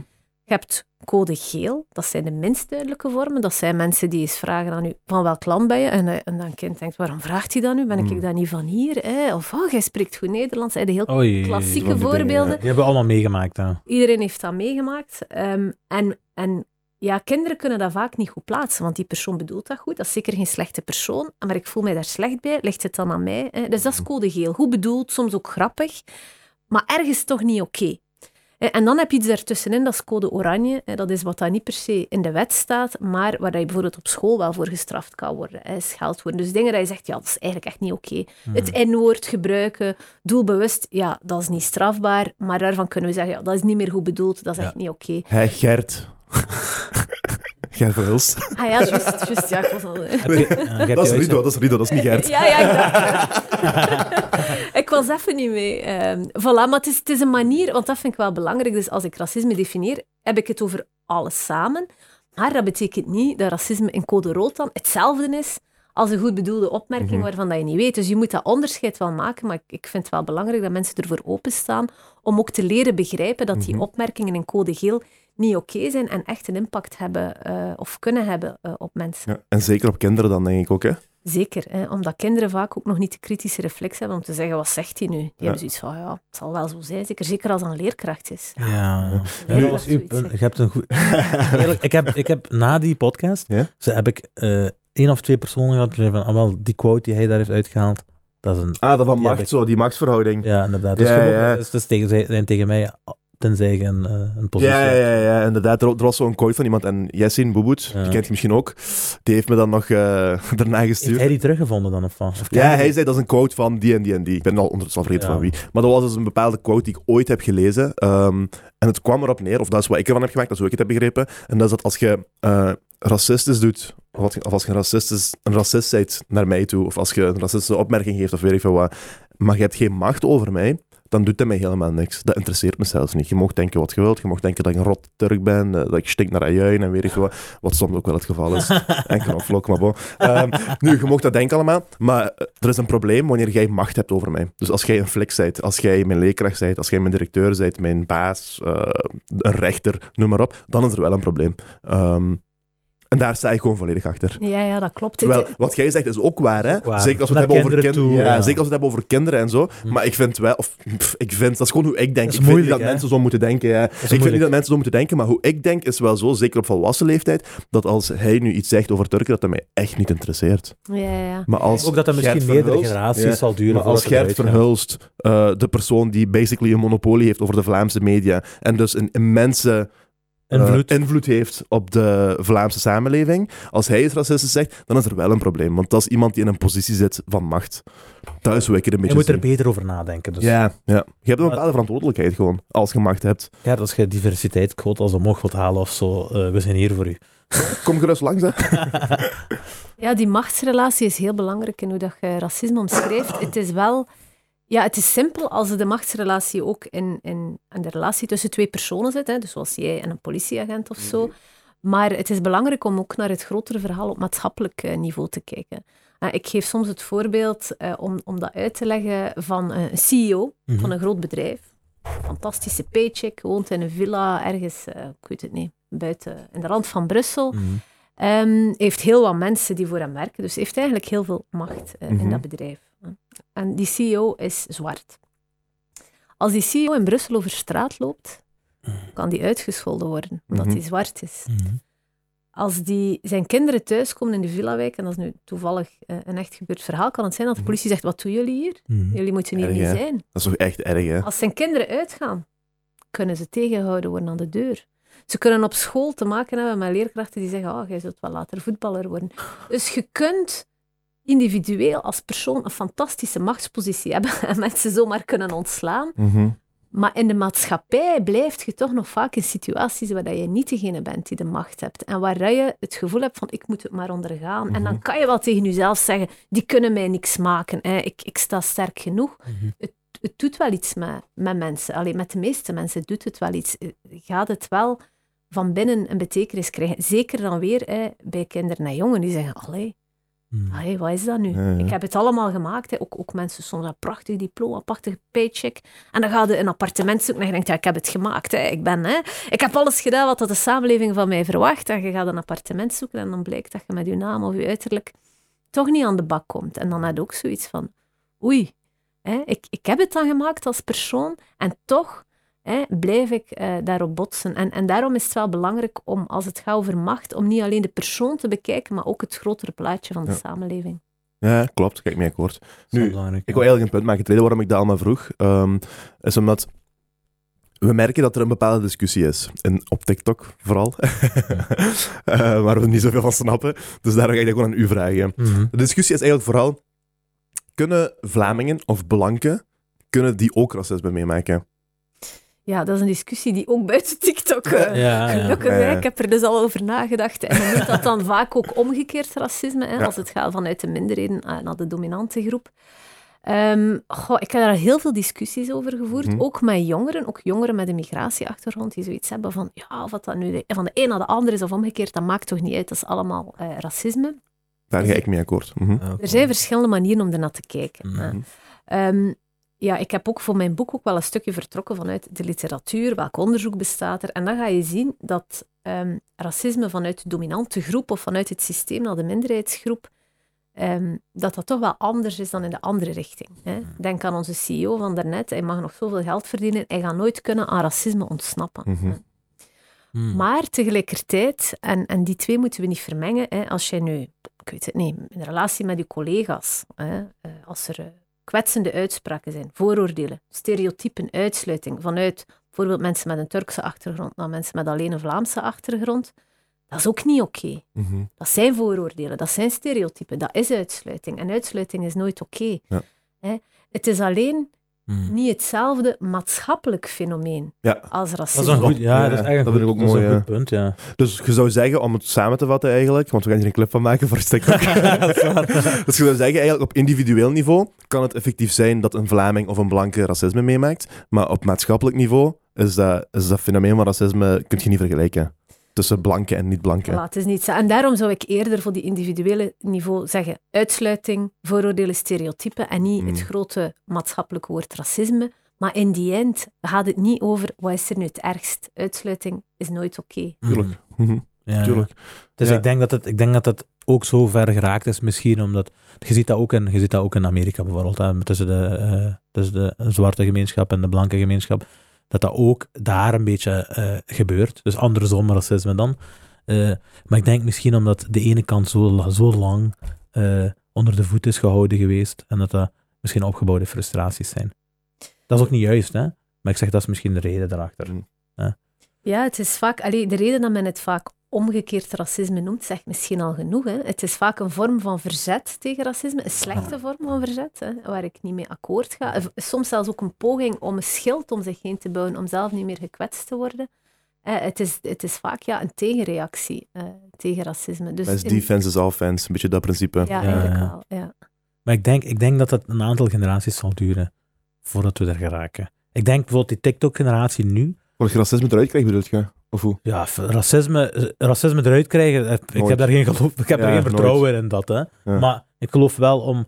je hebt code geel, dat zijn de minst duidelijke vormen. Dat zijn mensen die eens vragen aan u, van welk land ben je? En, eh, en dan kind denkt, waarom vraagt hij dat nu? Ben ik Mm. dan niet van hier? Hè? Of, oh, jij spreekt goed Nederlands. Hè? De heel Oei, klassieke die dingen, voorbeelden. Die hebben we allemaal meegemaakt. Hè. Iedereen heeft dat meegemaakt. Ehm, en, en ja, kinderen kunnen dat vaak niet goed plaatsen, want die persoon bedoelt dat goed. Dat is zeker geen slechte persoon, maar ik voel mij daar slecht bij. Ligt het dan aan mij? Hè? Dus dat is code geel. Goed bedoeld, soms ook grappig, maar ergens toch niet oké. En dan heb je iets daartussenin, dat is code oranje. Dat is wat dan niet per se in de wet staat, maar waar je bijvoorbeeld op school wel voor gestraft kan worden. hè, Scheldwoorden. Dus dingen dat je zegt, ja, dat is eigenlijk echt niet oké. Het N-woord gebruiken, doelbewust, ja, dat is niet strafbaar. Maar daarvan kunnen we zeggen, ja, dat is niet meer goed bedoeld, dat is Ja. echt niet oké. Hij Gert. Gert Verhulst. Ah ja, juist, juist, ja, ik was al... Je hebt Dat is Rido, dat is Rido, dat is niet Gert. Ja, ja, ik dacht- ik was even niet mee. Ehm voilà, maar het is, het is een manier, want dat vind ik wel belangrijk. Dus als ik racisme definieer, heb ik het over alles samen. Maar dat betekent niet dat racisme in code rood dan hetzelfde is als een goed bedoelde opmerking Mhm. waarvan dat je niet weet. Dus je moet dat onderscheid wel maken, maar ik, ik vind het wel belangrijk dat mensen ervoor openstaan om ook te leren begrijpen dat die Mhm. opmerkingen in code geel niet oké zijn en echt een impact hebben eh, of kunnen hebben eh, op mensen. Ja, en zeker op kinderen dan, denk ik ook. Hè? Zeker, hè, omdat kinderen vaak ook nog niet de kritische reflex hebben om te zeggen, wat zegt hij nu? Die hebben zoiets van, ja, het zal wel zo zijn. Zeker, zeker als een leerkracht is. Ja. Je hebt een goed... Eerlijk, ik, heb, ik heb na die podcast, Ja? ze heb ik eh één of twee personen gehad die zeiden van, ah, wel, die quote die hij daar heeft uitgehaald, dat is een... Ah, dat van macht, zo, die machtsverhouding. Ja, inderdaad. Dus Ja, gewoon- ja. Dus, dus tegen, zij- zijn tegen mij, tenzij je een, eh, een positie Ja, ja, ja, inderdaad. Er, er was zo'n quote van iemand, en Jessin Boeboet, Ja. die kent je misschien ook, die heeft me dan nog eh, daarna Heeft gestuurd. hij die teruggevonden dan? Of, wat? of Ja, hij zei dat is een quote van die en die en die. Ik ben al ondertussen al vergeten van wie. Maar dat was dus een bepaalde quote die ik ooit heb gelezen. Ehm, en het kwam erop neer, of dat is wat ik ervan heb gemaakt, dat is hoe ik het heb begrepen. En dat is dat als je eh racistisch doet, of als je, een, racistisch, een racist bent naar mij toe, of als je een racistische opmerking geeft, of weet ik veel wat, maar je hebt geen macht over mij, dan doet dat mij helemaal niks. Dat interesseert me zelfs niet. Je mag denken wat je wilt. Je mag denken dat ik een rot Turk ben, eh, dat ik stink naar ajuin en weet ik wat. Wat soms ook wel het geval is. en knoflook, maar bon. Ehm, nu, je mag dat denken allemaal, maar eh, er is een probleem wanneer jij macht hebt over mij. Dus als jij een flik bent, als jij mijn leerkracht bent, als jij mijn directeur bent, mijn baas, eh, een rechter, noem maar op, dan is er wel een probleem. Ehm, en daar sta ik gewoon volledig achter. Ja, ja, dat klopt. Terwijl, wat jij zegt is ook waar, hè? ook waar. Zeker als we het hebben over kinderen kinderen. toe, ja, ja. Zeker als we het hebben over kinderen en zo. Hm. Maar ik vind wel, of pff, ik vind, dat is gewoon hoe ik denk. Ik vind niet moeilijk, dat hè? mensen zo moeten denken. Ja. Ik vind niet moeilijk. dat mensen zo moeten denken, maar hoe ik denk is wel zo, zeker op volwassen leeftijd, dat als hij nu iets zegt over Turken, dat dat mij echt niet interesseert. Ja, ja, ja. Maar als Ook dat dat misschien Gert meerdere generaties Ja, zal duren. Maar als Gert. Verhulst, eh, de persoon die basically een monopolie heeft over de Vlaamse media en dus een immense eh, Invloed. invloed heeft op de Vlaamse samenleving, als hij iets racistisch zegt, dan is er wel een probleem. Want dat is iemand die in een positie zit van macht. Dat is ik het een je beetje moet er beter over nadenken. Dus. Ja, ja. Je hebt een bepaalde verantwoordelijkheid gewoon, als je macht hebt. Ja, als je diversiteit quote als omhoog wilt halen of zo, eh, we zijn hier voor u. Kom gerust langs, hè. Ja, die machtsrelatie is heel belangrijk in hoe dat je racisme omschrijft. Het is wel... Ja, het is simpel als de machtsrelatie ook in, in, in de relatie tussen twee personen zit, hè, dus zoals jij en een politieagent of zo. Maar het is belangrijk om ook naar het grotere verhaal op maatschappelijk eh, niveau te kijken. Eh, ik geef soms het voorbeeld eh, om, om dat uit te leggen van een CEO Mhm. van een groot bedrijf. Fantastische paycheck, woont in een villa ergens, ik weet het niet, buiten in de rand van Brussel. Mhm. Ehm, heeft heel wat mensen die voor hem werken, dus heeft eigenlijk heel veel macht Mhm. in dat bedrijf. En die CEO is zwart. Als die CEO in Brussel over straat loopt, kan die uitgescholden worden, omdat Mhm. hij zwart is. Mhm. Als die, zijn kinderen thuiskomen in de villa-wijk, en dat is nu toevallig eh, een echt gebeurd verhaal, kan het zijn dat de politie zegt, wat doen jullie hier? Mhm. Jullie moeten hier Erg, niet hè? zijn. Dat is toch echt erg, hè. Als zijn kinderen uitgaan, kunnen ze tegengehouden worden aan de deur. Ze kunnen op school te maken hebben met leerkrachten die zeggen, oh, jij zult wel later voetballer worden. Dus je kunt individueel als persoon een fantastische machtspositie hebben en mensen zomaar kunnen ontslaan. Mhm. Maar in de maatschappij blijft je toch nog vaak in situaties waar dat je niet degene bent die de macht hebt. En waar je het gevoel hebt van, ik moet het maar ondergaan. En dan Mhm. kan je wel tegen jezelf zeggen, die kunnen mij niks maken. Hè. Ik, ik sta sterk genoeg Mhm. het doet wel iets met, met mensen. Alleen met de meeste mensen doet het wel iets. Gaat het wel van binnen een betekenis krijgen. Zeker dan weer hè, bij kinderen en jongen die zeggen, allee, Hmm. Wat is dat nu? Ja, ja. Ik heb het allemaal gemaakt. Hè. Ook, ook mensen soms een prachtig diploma, prachtig paycheck. En dan ga je een appartement zoeken en je denkt, ja, ik heb het gemaakt. Hè. Ik, ben, hè. ik heb alles gedaan wat de samenleving van mij verwacht. En je gaat een appartement zoeken en dan blijkt dat je met je naam of je uiterlijk toch niet aan de bak komt. En dan heb je ook zoiets van, oei, hè, ik, ik heb het dan gemaakt als persoon en toch hè, blijf ik eh, daarop botsen. En, en daarom is het wel belangrijk om, als het gaat over macht, om niet alleen de persoon te bekijken, maar ook het grotere plaatje van de Ja. samenleving. Ja, klopt. Kijk, mee akkoord. Nu, Ik wil eigenlijk een punt maken. Het reden waarom ik dat allemaal vroeg, ehm, is omdat we merken dat er een bepaalde discussie is. En op TikTok vooral. Eh, waar we niet zoveel van snappen. Dus daar ga ik gewoon aan u vragen. Mhm. De discussie is eigenlijk vooral, kunnen Vlamingen of Blanken, kunnen die ook racisme meemaken? Ja, dat is een discussie die ook buiten TikTok... eh, Ja, ja. Gelukkig, Ja, ik heb er dus al over nagedacht. En je noemt dat dan vaak ook omgekeerd racisme, hè, Ja. als het gaat vanuit de minderheden eh, naar de dominante groep. Ehm, goh, ik heb daar heel veel discussies over gevoerd, Mhm. ook met jongeren, ook jongeren met een migratieachtergrond, die zoiets hebben van, ja, wat dat nu de- van de een naar de ander is of omgekeerd, dat maakt toch niet uit, dat is allemaal eh, racisme. Daar ga ik mee akkoord. Mhm. Ja, Er zijn verschillende manieren om ernaar te kijken. Ehm, ja, ik heb ook voor mijn boek ook wel een stukje vertrokken vanuit de literatuur, welk onderzoek bestaat er. En dan ga je zien dat ehm, racisme vanuit de dominante groep of vanuit het systeem naar de minderheidsgroep, ehm, dat dat toch wel anders is dan in de andere richting. Hè. Denk aan onze CEO van daarnet, hij mag nog zoveel geld verdienen, hij gaat nooit kunnen aan racisme ontsnappen. Mhm. Hmm. Maar tegelijkertijd, en, en die twee moeten we niet vermengen, hè, als jij nu, ik weet het niet, in relatie met je collega's, hè, eh, als er eh, kwetsende uitspraken zijn, vooroordelen, stereotypen, uitsluiting vanuit bijvoorbeeld mensen met een Turkse achtergrond naar mensen met alleen een Vlaamse achtergrond, dat is ook niet oké. Mhm. Dat zijn vooroordelen, dat zijn stereotypen, dat is uitsluiting. En uitsluiting is nooit oké. Ja. Het is alleen Hmm. niet hetzelfde maatschappelijk fenomeen Ja, als Dat racisme. is een goed, ja, Ja, dat is eigenlijk dat een vind goed, ik ook dat mooi, een goed punt, ja. dus je zou zeggen, om het samen te vatten eigenlijk, want we gaan hier een clip van maken voor TikTok. Dat dus je zou zeggen, eigenlijk op individueel niveau kan het effectief zijn dat een Vlaming of een blanke racisme meemaakt, maar op maatschappelijk niveau is dat, is dat fenomeen van racisme, kun je niet vergelijken. Tussen blanke en niet-blanke. Voilà, het is niet zo. En daarom zou ik eerder voor die individuele niveau zeggen uitsluiting, vooroordelen, stereotypen en niet het Mm. grote maatschappelijke woord racisme. Maar in die end gaat het niet over wat is er nu het ergst. Uitsluiting is nooit oké. Tuurlijk. Mhm. Ja, Tuurlijk. Dus Ja. ik, denk dat het, ik denk dat het ook zo ver geraakt is, misschien omdat... Je ziet dat ook in, je ziet dat ook in Amerika bijvoorbeeld, hè, tussen, de, eh, tussen de zwarte gemeenschap en de blanke gemeenschap, dat dat ook daar een beetje eh, gebeurt. Dus andersom racisme dan. Eh, maar ik denk misschien omdat de ene kant zo, zo lang eh, onder de voet is gehouden geweest en dat dat misschien opgebouwde frustraties zijn. Dat is ook niet juist, hè? Maar ik zeg dat is misschien de reden daarachter. Mm. Ja, het is vaak... Allee, de reden dat men het vaak omgekeerd racisme noemt, zegt misschien al genoeg. Hè. Het is vaak een vorm van verzet tegen racisme, een slechte vorm van verzet, hè, waar ik niet mee akkoord ga. Eh, Soms zelfs ook een poging om een schild om zich heen te bouwen, om zelf niet meer gekwetst te worden. Eh, het, is, het is vaak ja, een tegenreactie eh, tegen racisme. Dus Dat is in- defense is offense, een beetje dat principe. Ja, Ja, eigenlijk ja. wel. Ja. Maar ik denk, ik denk dat het een aantal generaties zal duren voordat we er geraken. Ik denk bijvoorbeeld die TikTok-generatie nu, Je racisme eruit krijgt, bedoel je? Of hoe? ja, racisme, eh, racisme eruit krijgen, eh, ik Nooit. heb daar geen geloof, ik heb Ja, er geen nooit. vertrouwen in dat, hè. Ja. Maar ik geloof wel om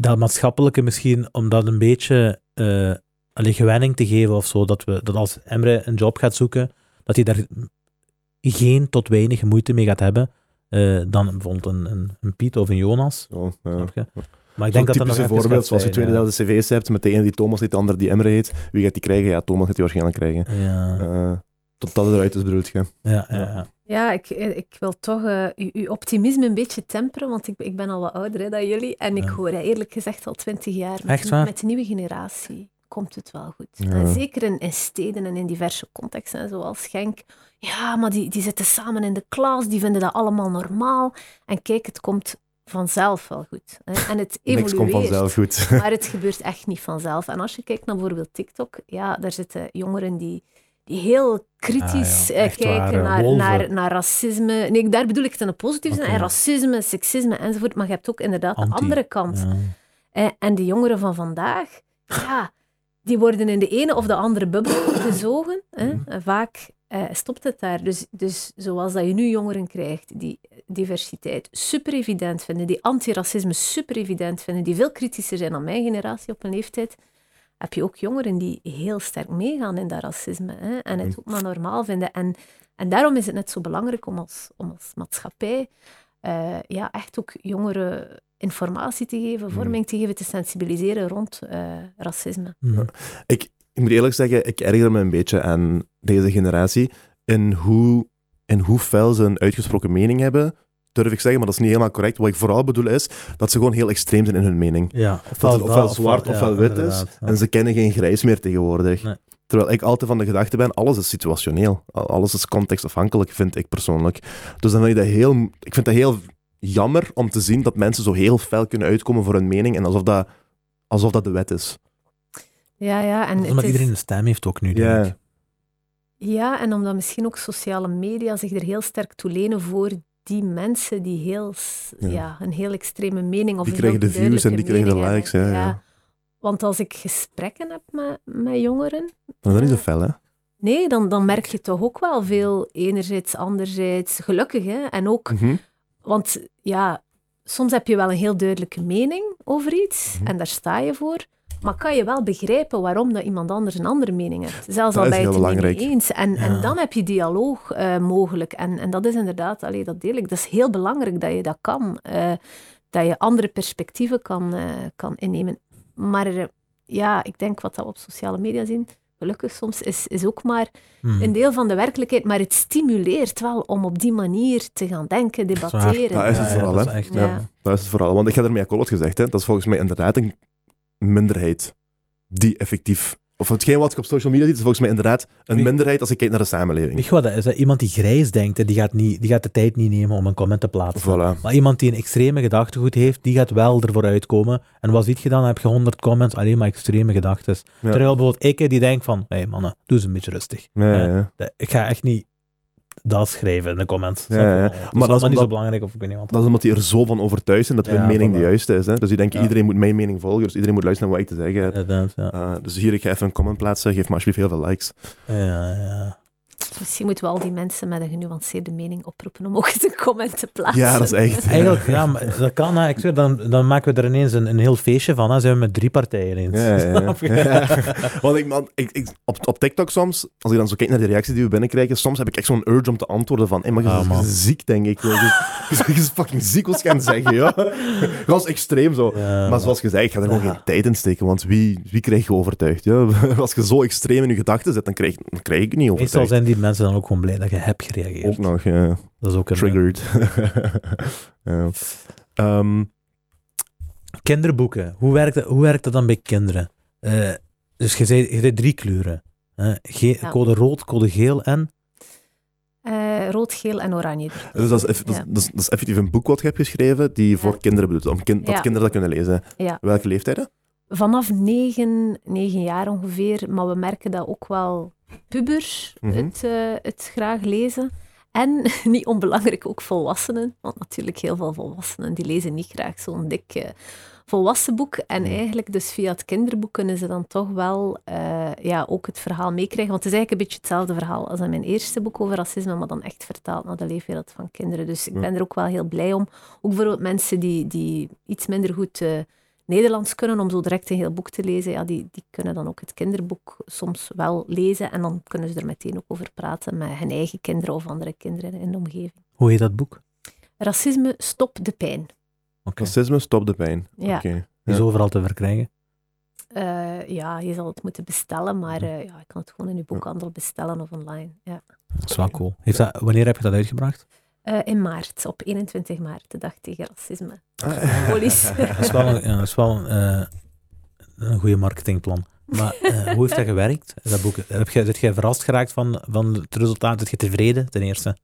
dat maatschappelijke misschien, om dat een beetje eh allee, gewenning te geven of zo, dat, we, dat als Emre een job gaat zoeken, dat hij daar geen tot weinig moeite mee gaat hebben, dan bijvoorbeeld een, een, een Piet of een Jonas. Ja. Maar ik denk dat dat nog typische even voorbeeld, gaat zoals je twee ja. dezelfde cv's hebt, met de ene die Thomas heet, de andere die Emre heet. Wie gaat die krijgen? Ja, Thomas gaat die waarschijnlijk krijgen. Ja, Eh tot dat het eruit is, bedoelt je? ja, ja, ja. Ja, ik, ik wil toch eh, uw, uw optimisme een beetje temperen, want ik, ik ben al wat ouder hè, dan jullie. En ik hoor hè, eerlijk gezegd al twintig jaar, met, Echt waar? met de nieuwe generatie komt het wel goed. Ja. En zeker in, in steden en in diverse contexten, zoals Genk. Ja, maar die, die zitten samen in de klas, die vinden dat allemaal normaal. En kijk, het komt vanzelf wel goed. Hè. En het Niks komt evolueert. vanzelf goed. Maar het gebeurt echt niet vanzelf. En als je kijkt naar bijvoorbeeld TikTok, ja, daar zitten jongeren die, die heel kritisch Ah, ja, eh, kijken waar, naar, naar, naar racisme. Nee, daar bedoel ik het in een positieve zin. En racisme, seksisme enzovoort. Maar je hebt ook inderdaad de andere kant. Ja. Eh, En de jongeren van vandaag, ja, die worden in de ene of de andere bubbel gezogen. Hè. En vaak eh, stopt het daar. Dus, dus zoals dat je nu jongeren krijgt die diversiteit super evident vinden, die antiracisme super evident vinden, die veel kritischer zijn dan mijn generatie op een leeftijd, heb je ook jongeren die heel sterk meegaan in dat racisme hè, en het ook maar normaal vinden. En, en daarom is het net zo belangrijk om als, om als maatschappij eh, ja, echt ook jongeren informatie te geven, vorming te geven, te sensibiliseren rond eh, racisme. Mhm. Ik, ik moet eerlijk zeggen, ik erger me een beetje aan deze generatie in hoe, in hoe fel ze een uitgesproken mening hebben. Durf ik zeggen, maar dat is niet helemaal correct. Wat ik vooral bedoel is dat ze gewoon heel extreem zijn in hun mening. Ja, Dat het ofwel dat, zwart ja, ofwel wit is. ja. En ze kennen geen grijs meer tegenwoordig. Nee. Terwijl ik altijd van de gedachte ben, alles is situationeel. Alles is contextafhankelijk, vind ik persoonlijk. Dus dan vind ik dat heel... Ik vind dat heel jammer om te zien dat mensen zo heel fel kunnen uitkomen voor hun mening en alsof dat, alsof dat de wet is. Ja, ja. En omdat is- iedereen een stem heeft ook nu, denk ik. Ja, en omdat misschien ook sociale media zich er heel sterk toe lenen voor die mensen die heel, Ja. ja. een heel extreme mening of Die een krijgen de views en die krijgen de likes. Ja, ja. Want als ik gesprekken heb met, met jongeren, Maar dat is niet zo fel, hè? nee, dan, dan merk je toch ook wel veel enerzijds, anderzijds, gelukkig. Hè? En ook, Mhm. want ja, soms heb je wel een heel duidelijke mening over iets Mhm. en daar sta je voor. Maar kan je wel begrijpen waarom dat iemand anders een andere mening heeft? Zelfs Dat al ben je het er niet eens. En, Ja. en dan heb je dialoog eh, mogelijk. En, en dat is inderdaad, allee, dat deel ik. Dat is heel belangrijk dat je dat kan. eh, dat je andere perspectieven kan, eh, kan innemen. Maar ja, ik denk wat dat we op sociale media zien, gelukkig soms, is, is ook maar Mhm. een deel van de werkelijkheid. Maar het stimuleert wel om op die manier te gaan denken, debatteren. Dat is het vooral, dat hè? Ja. ja. Dat is het vooral. Want ik ga ermee akkoord gezegd, hè. dat is volgens mij inderdaad een minderheid die effectief... Of hetgeen wat ik op social media ziet, is volgens mij inderdaad een minderheid als ik kijk naar de samenleving. Weet je wat dat is? hè? Iemand die grijs denkt, hè, die gaat, niet, die gaat de tijd niet nemen om een comment te plaatsen. Voilà. Maar iemand die een extreme gedachtegoed heeft, die gaat wel ervoor uitkomen. En wat ziet je dan? Dan heb je 100 comments, alleen maar extreme gedachten. Ja. Terwijl bijvoorbeeld ik, die denk van, hé hey mannen, doe eens een beetje rustig. Ja. Dat- Ik ga echt niet dat schrijven in de comments. Ja, Maar dat is niet zo belangrijk, of ik weet niet wat. Dat is omdat die er zo van overtuigd zijn dat hun Ja, mening de juiste is. Hè? Dus die denken, iedereen moet mijn mening volgen, dus iedereen moet luisteren naar wat ik te zeggen heb. Uh, dus hier, ik ga even een comment plaatsen, geef me alsjeblieft heel veel likes. Ja, ja. Misschien moeten we al die mensen met een genuanceerde mening oproepen om ook eens een comment te plaatsen. Ja, dat is echt. Eigenlijk, ja, maar dat kan. Hè. Ik zweer, dan, dan maken we er ineens een, een heel feestje van. Dan zijn we met drie partijen eens. Ja. Want ik, man, ik, ik, op, op TikTok soms, als ik dan zo kijk naar de reacties die we binnenkrijgen, soms heb ik echt zo'n urge om te antwoorden van, hey, maar je Ah, bent ziek, denk ik. Je, is fucking ziek wat je aan het zeggen, ja. Dat is extreem zo. Ja, Maar zoals gezegd, ik ga er gewoon Ja. geen tijd in steken, want wie, wie krijg je overtuigd? Ja? Als je zo extreem in je gedachten zit, dan krijg, dan krijg ik je niet Meestal overtuigd. zijn die mensen dan ook gewoon blij dat je hebt gereageerd. Ook nog, ja. Dat is ook een Triggered. ja. Ehm, Kinderboeken. Hoe werkt, dat, hoe werkt dat dan bij kinderen? Eh, dus je zei, je zei drie kleuren. hè. Ge- Ja. Code rood, code geel en... Eh, rood, geel en oranje. dus dat is, dat, is, Ja. dat, is, dat is effectief een boek wat je hebt geschreven die voor Ja. kinderen bedoelt, om kind, dat Ja. kinderen dat kunnen lezen. Ja. Welke leeftijden? Vanaf negen, negen jaar ongeveer, maar we merken dat ook wel pubers Mhm. het, eh, het graag lezen. En niet onbelangrijk ook volwassenen, want natuurlijk heel veel volwassenen die lezen niet graag zo'n dik eh, volwassen boek. En Mhm. eigenlijk dus via het kinderboek kunnen ze dan toch wel eh, ja, ook het verhaal meekrijgen. Want het is eigenlijk een beetje hetzelfde verhaal als in mijn eerste boek over racisme, maar dan echt vertaald naar de leefwereld van kinderen. Dus ik ben er ook wel heel blij om. Ook bijvoorbeeld mensen die, die iets minder goed Nederlands kunnen, om zo direct een heel boek te lezen, ja, die, die kunnen dan ook het kinderboek soms wel lezen en dan kunnen ze er meteen ook over praten met hun eigen kinderen of andere kinderen in de omgeving. Hoe heet dat boek? Racisme, stop de pijn. Oké. Racisme, stop de pijn. Ja. Is Ja. overal te verkrijgen. Eh, ja, je zal het moeten bestellen, maar eh, ja, je kan het gewoon in je boekhandel bestellen of online. Ja. Dat is wel cool. Heeft dat, wanneer heb je dat uitgebracht? Eh, in maart, op 21 maart, de dag tegen racisme. Police. Dat is wel een, ja, dat is wel een, eh, een goede marketingplan. Maar eh, hoe heeft dat gewerkt, dat boek? Heb je verrast geraakt van, van het resultaat? Zit je tevreden, ten eerste?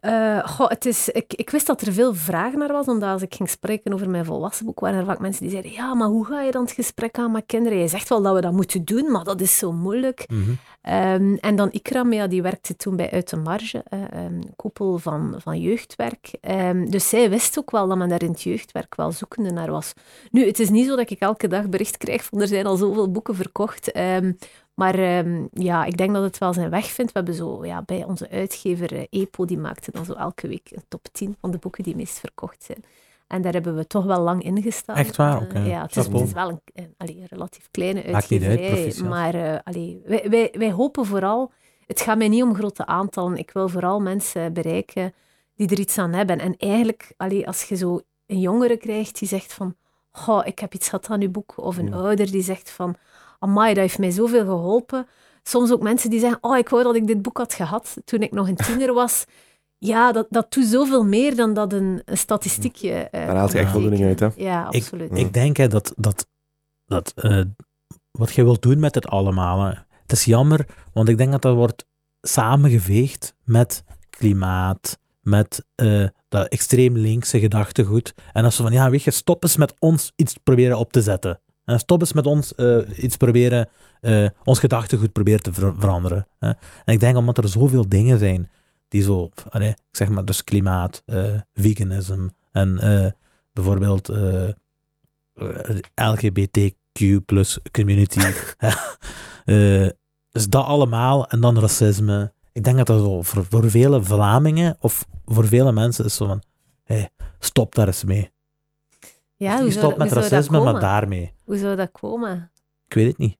Eh, goh, het is, ik, ik wist dat er veel vraag naar was, omdat als ik ging spreken over mijn volwassen boek, waren er vaak mensen die zeiden, ja, maar hoe ga je dan het gesprek aan met kinderen? Je zegt wel dat we dat moeten doen, maar dat is zo moeilijk. Mhm. Ehm, en dan Ikram, ja, die werkte toen bij Uit de Marge, een koepel van, van jeugdwerk. Ehm, dus zij wist ook wel dat men daar in het jeugdwerk wel zoekende naar was. Nu, het is niet zo dat ik elke dag bericht krijg van er zijn al zoveel boeken verkocht. Maar ehm, ja, ik denk dat het wel zijn weg vindt. We hebben zo, ja, bij onze uitgever eh, EPO, die maakte dan zo elke week een top 10 van de boeken die meest verkocht zijn. En daar hebben we toch wel lang in gestaan. Echt waar? Eh, Oké. ja, het is, Chapeau. het is wel een, een, relatief kleine uit, uitgeverij. maar eh, allee, wij, wij, wij hopen vooral... Het gaat mij niet om grote aantallen. Ik wil vooral mensen bereiken die er iets aan hebben. En eigenlijk, allee, als je zo een jongere krijgt die zegt van... Oh, ik heb iets gehad aan uw boek. Of een Ja. ouder die zegt van... Amai, dat heeft mij zoveel geholpen. Soms ook mensen die zeggen... Oh, ik wou dat ik dit boek had gehad toen ik nog een tiener was. Ja, dat, dat doet zoveel meer dan dat een, een statistiekje... eh, Daar haalt je echt voldoening uit, hè? Ja, Ik- absoluut. Ja. Ik denk hè, dat, dat, dat eh, wat je wilt doen met het allemaal, hè, het is jammer, want ik denk dat dat wordt samengeveegd met klimaat, met eh, dat extreem linkse gedachtegoed. En als ze van, ja, weet je, stop eens met ons iets proberen op te zetten. Stop eens met ons eh, iets proberen, eh, ons gedachtegoed proberen te ver- veranderen. En ik denk omdat er zoveel dingen zijn die zo, allee, ik zeg maar, dus klimaat, eh, veganisme en bijvoorbeeld LGBTQ plus community. Dus dat allemaal en dan racisme. Ik denk dat dat voor, voor vele Vlamingen of voor vele mensen is zo van, hey, stop daar eens mee. Ja, dat- met racisme, maar daarmee. Hoe zou dat komen? Ik weet het niet.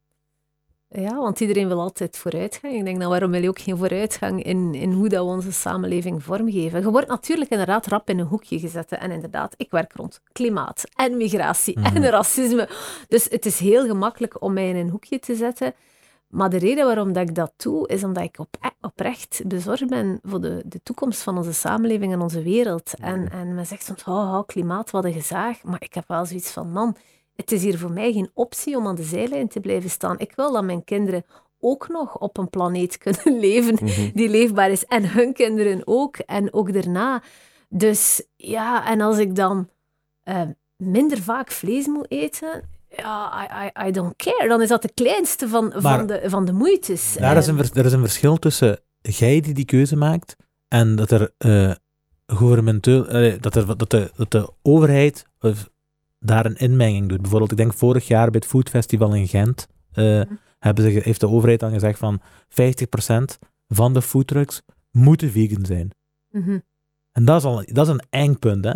Ja, want iedereen wil altijd vooruitgang. Ik denk, dan waarom wil je ook geen vooruitgang in, in hoe dat we onze samenleving vormgeven? Je wordt natuurlijk inderdaad rap in een hoekje gezet. En inderdaad, ik werk rond klimaat en migratie Mhm. en racisme. Dus het is heel gemakkelijk om mij in een hoekje te zetten. Maar de reden waarom dat ik dat doe, is omdat ik op, oprecht bezorgd ben voor de, de toekomst van onze samenleving en onze wereld. En, en men zegt soms, oh, oh, klimaat, wat een gezaag. Maar ik heb wel zoiets van, man, het is hier voor mij geen optie om aan de zijlijn te blijven staan. Ik wil dat mijn kinderen ook nog op een planeet kunnen leven Mhm. die leefbaar is. En hun kinderen ook. En ook daarna. Dus ja, en als ik dan eh, minder vaak vlees moet eten... Ja, I, I, I don't care. Dan is dat de kleinste van, Maar- van, de, van de moeites. Daar is een, er is een verschil tussen jij die die keuze maakt en dat er gouvernementeel, eh, dat, er, dat, de, dat de overheid daar een inmenging doet. Bijvoorbeeld, ik denk vorig jaar bij het Food Festival in Gent eh, hebben ze, heeft de overheid dan gezegd van 50% van de foodtrucks moeten vegan zijn. mhm. En dat is, al, dat is een eng punt, hè.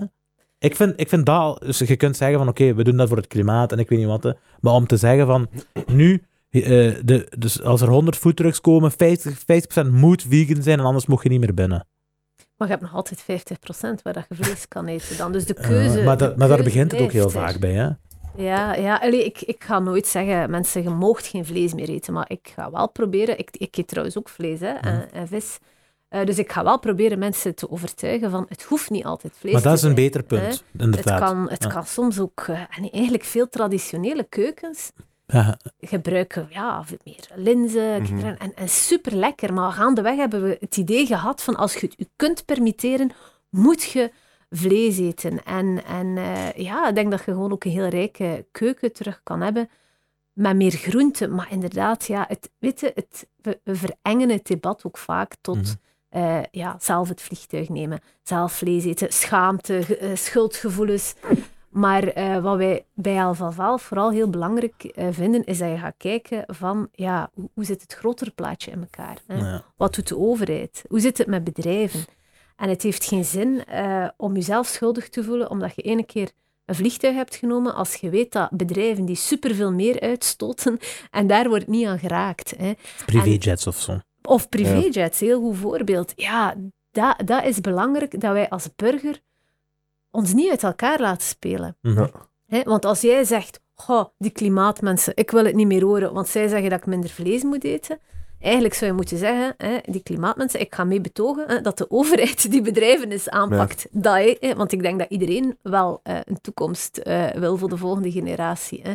Ik vind, ik vind dat. Dus je kunt zeggen van, oké, we doen dat voor het klimaat en ik weet niet wat. Maar om te zeggen van, nu... eh, de, dus als er 100 foodtrucks komen, 50, 50% moet vegan zijn en anders mocht je niet meer binnen. Maar je hebt nog altijd 50% waar dat je vlees kan eten dan. Dus de Eh, keuze... maar, de maar daar begint het ook heel er. vaak bij, hè. Ja, ja allee, ik, ik ga nooit zeggen, mensen, je moogt geen vlees meer eten. Maar ik ga wel proberen... Ik, ik eet trouwens ook vlees hè, en, en vis. Eh, dus ik ga wel proberen mensen te overtuigen van, het hoeft niet altijd vlees Maar dat is een zijn, beter hè. punt, Het inderdaad. kan, het Ja. kan soms ook... eh, en eigenlijk veel traditionele keukens Ja, gebruiken ja, meer linzen Mhm. en, en super lekker. Maar gaandeweg hebben we het idee gehad van als je het je kunt permitteren, moet je vlees eten. En, en eh, ja, ik denk dat je gewoon ook een heel rijke keuken terug kan hebben met meer groenten. Maar inderdaad, ja, het, weet je, het, we, we verengen het debat ook vaak tot Mhm. Eh, ja, zelf het vliegtuig nemen, zelf vlees eten, schaamte, eh, schuldgevoelens. Maar eh, wat wij bij Alvaval vooral heel belangrijk vinden, is dat je gaat kijken van, ja, hoe, hoe zit het grotere plaatje in elkaar? Hè? ja. Wat doet de overheid? Hoe zit het met bedrijven? En het heeft geen zin om jezelf schuldig te voelen omdat je ene keer een vliegtuig hebt genomen als je weet dat bedrijven die superveel meer uitstoten en daar wordt niet aan geraakt. Hè? Privéjets of zo. Of privéjets, heel goed voorbeeld. Ja, dat, dat is belangrijk dat wij als burger ons niet uit elkaar laten spelen. Ja. Want als jij zegt, goh, die klimaatmensen, ik wil het niet meer horen, want zij zeggen dat ik minder vlees moet eten. Eigenlijk zou je moeten zeggen, hè, die klimaatmensen, ik ga mee betogen hè, dat de overheid die bedrijven eens aanpakt. Dat, hè, want ik denk dat iedereen wel eh, een toekomst eh, wil voor de volgende generatie. Hè.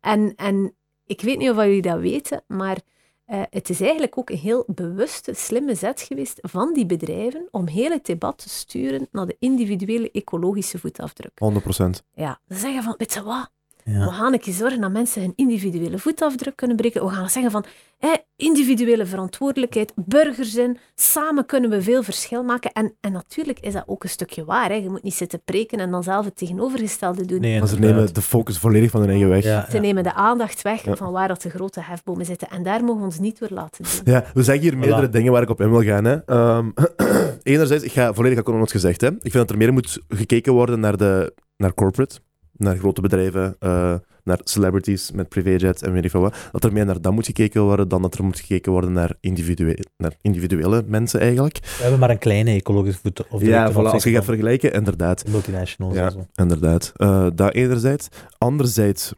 En, en ik weet niet of jullie dat weten, maar eh, het is eigenlijk ook een heel bewuste, slimme zet geweest van die bedrijven om heel het debat te sturen naar de individuele ecologische voetafdruk. 100%. Ja, ze zeggen van, weet je wat? Ja. We gaan een keer zorgen dat mensen hun individuele voetafdruk kunnen breken. We gaan zeggen van hè, individuele verantwoordelijkheid, burgerzin. Samen kunnen we veel verschil maken. En, en natuurlijk is dat ook een stukje waar. Hè. Je moet niet zitten preken en dan zelf het tegenovergestelde doen. Nee, Maar ze nemen de focus volledig van hun eigen weg. Ja, Ze ja. nemen de aandacht weg Ja. van waar dat de grote hefbomen zitten. En daar mogen we ons niet door laten doen. Ja, we zeggen hier meerdere Voilà. dingen waar ik op in wil gaan. Hè. Ehm, enerzijds, ik ga volledig akkoord met wat gezegd. Hè. Ik vind dat er meer moet gekeken worden naar, de, naar corporate, naar grote bedrijven, eh, naar celebrities met privéjets en weet ik veel wat. Dat er meer naar dat moet gekeken worden dan dat er moet gekeken worden naar, individue naar individuele mensen eigenlijk. We hebben maar een kleine ecologische voet. Of ja, voilà, als je gaat vergelijken, inderdaad. multinationals Ja. en zo. Inderdaad. Eh dat enerzijds. Anderzijds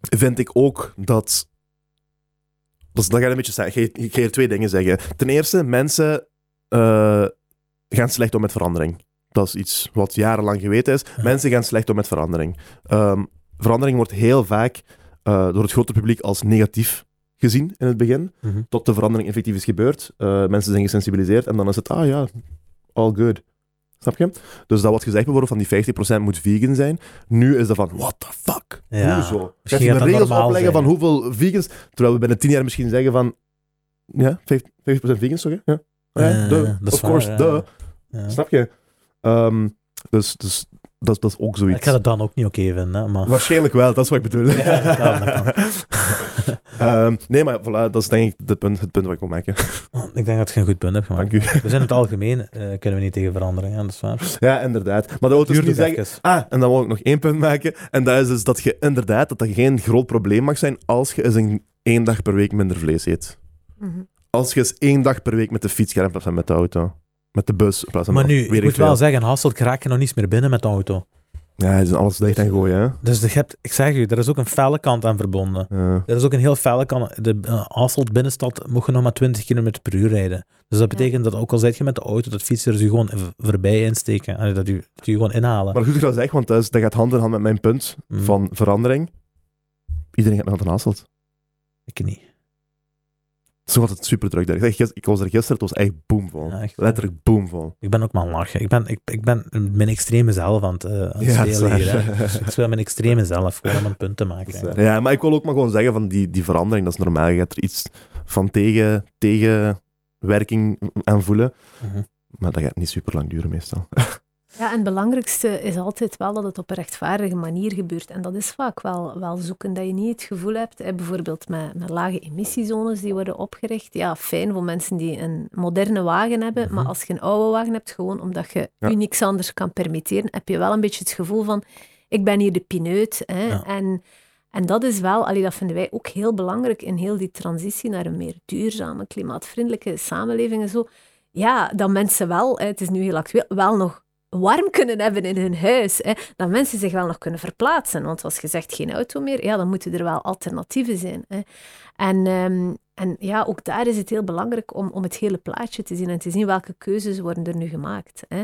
vind ik ook dat... Dus dat gaat een beetje zeggen. Ik ga- Ik ga hier twee dingen zeggen. Ten eerste, mensen eh, gaan slecht om met verandering. Dat is iets wat jarenlang geweten is. Ja. Mensen gaan slecht om met verandering. Ehm, verandering wordt heel vaak eh, door het grote publiek als negatief gezien in het begin. Mhm. Tot de verandering effectief is gebeurd. Eh, mensen zijn gesensibiliseerd en dan is het, ah ja, all good. Snap je? Dus dat wat gezegd wordt van die 50% moet vegan zijn. Nu is dat van, what the fuck? Ja. Hoezo? Ga je de regels opleggen zijn. van hoeveel vegans, terwijl we binnen 10 jaar misschien zeggen van, ja, 50%, 50% vegans toch? hè? Ja, ja duh. of waar, course, duh. Snap je? Ehm, dus dus dat, dat is ook zoiets. Ik ga het dan ook niet oké vinden, hè, maar... Waarschijnlijk wel, dat is wat ik bedoel. Ja, dat kan, dat kan. Ehm, nee, maar voilà, dat is denk ik het punt, het punt wat ik wil maken. Ik denk dat je een goed punt hebt gemaakt. Dank u. We zijn in het algemeen, eh, kunnen we niet tegen verandering, hè, dat is waar. Ja, inderdaad. Maar dat wil dus niet zeggen... even. Ah, en dan wil ik nog één punt maken. En dat is dus dat je inderdaad, dat dat geen groot probleem mag zijn als je eens een één dag per week minder vlees eet. Mhm. Als je eens één dag per week met de fiets gaat van met de auto. Met de bus in plaats van Maar nu, ik moet veel. wel zeggen, Hasselt raak je nog niets meer binnen met de auto. Ja, het is alles dicht en gooien, hè. Dus je hebt, ik zeg u, er is ook een felle kant aan verbonden. Ja. Er is ook een heel felle kant. De uh, Hasselt binnenstad mocht je nog maar 20 km per uur rijden. Dus dat Ja. betekent dat ook al zit je met de auto, dat fietsers je gewoon voorbij insteken. Allee, dat je, dat je gewoon inhalen. Maar goed dat je dat zegt, want dat, is- dat gaat hand in hand met mijn punt Mhm. van verandering. Iedereen gaat naar de Hasselt. Ik niet. Het is nog altijd super druk daar. Ik, ik was er gisteren, het was echt boomvol. Ja, echt. Letterlijk boomvol. Ik ben ook maar aan het lachen. Ik ben, ik, ik ben mijn extreme zelf aan het, eh, aan het Ja, spelen hier. hè. Dus ik speel mijn extreme zelf, gewoon om een punt te maken. Ja, maar ik wil ook maar gewoon zeggen van die, die verandering, dat is normaal. Je gaat er iets van tegen, tegenwerking aan voelen. Mhm. Maar dat gaat niet super lang duren meestal. Ja, en het belangrijkste is altijd wel dat het op een rechtvaardige manier gebeurt. En dat is vaak wel, wel zoeken, dat je niet het gevoel hebt, hè, bijvoorbeeld met, met lage emissiezones die worden opgericht. Ja, fijn voor mensen die een moderne wagen hebben, Mhm. maar als je een oude wagen hebt, gewoon omdat je Ja. je niks anders kan permitteren, heb je wel een beetje het gevoel van, ik ben hier de pineut. Hè, Ja. en, en dat is wel, allee, dat vinden wij ook heel belangrijk in heel die transitie naar een meer duurzame, klimaatvriendelijke samenleving en zo. Ja, dat mensen wel, hè, het is nu heel actueel, wel nog warm kunnen hebben in hun huis. Hè. Dat mensen zich wel nog kunnen verplaatsen. Want als je zegt geen auto meer, ja, dan moeten er wel alternatieven zijn. Hè. En, ehm, en ja, ook daar is het heel belangrijk om, om het hele plaatje te zien en te zien welke keuzes worden er nu gemaakt. Hè.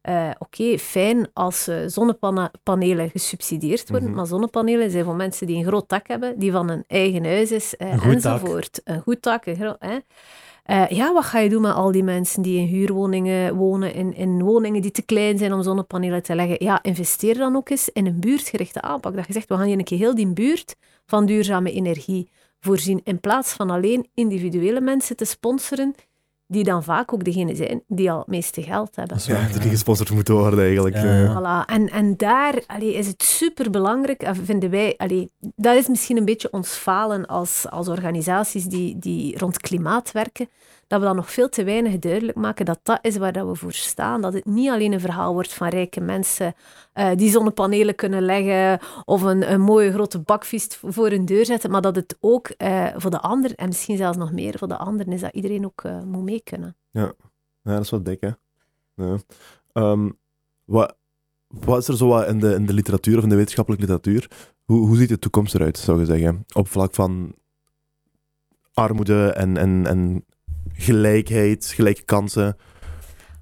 Eh, Oké, fijn als eh, zonnepanelen gesubsidieerd worden, Mhm. maar zonnepanelen zijn voor mensen die een groot dak hebben, die van een eigen huis is, eh, Een goed dak. enzovoort. Een goed dak, een gro- Eh, ja, wat ga je doen met al die mensen die in huurwoningen wonen, in, in woningen die te klein zijn om zonnepanelen te leggen? Ja, investeer dan ook eens in een buurtgerichte aanpak. Dat je zegt, we gaan hier een keer heel die buurt van duurzame energie voorzien, in plaats van alleen individuele mensen te sponsoren, die dan vaak ook degene zijn die al het meeste geld hebben. Ja, waar, die gesponsord moeten worden eigenlijk. Ja. eh. Voilà. En, en daar allee, is het superbelangrijk, eh, vinden wij, allee, dat is misschien een beetje ons falen als, als organisaties die, die rond klimaat werken, dat we dan nog veel te weinig duidelijk maken dat dat is waar dat we voor staan. Dat het niet alleen een verhaal wordt van rijke mensen eh, die zonnepanelen kunnen leggen of een, een mooie grote bakvist voor hun deur zetten, maar dat het ook eh, voor de ander, en misschien zelfs nog meer voor de anderen, is dat iedereen ook eh, moet mee kunnen. Ja, dat is wel dik, hè. Ja. Ehm, wat, wat is er zo wat in de, in de literatuur of in de wetenschappelijke literatuur? Hoe, hoe ziet de toekomst eruit, zou je zeggen? Op vlak van armoede en, en, en gelijkheid, gelijke kansen.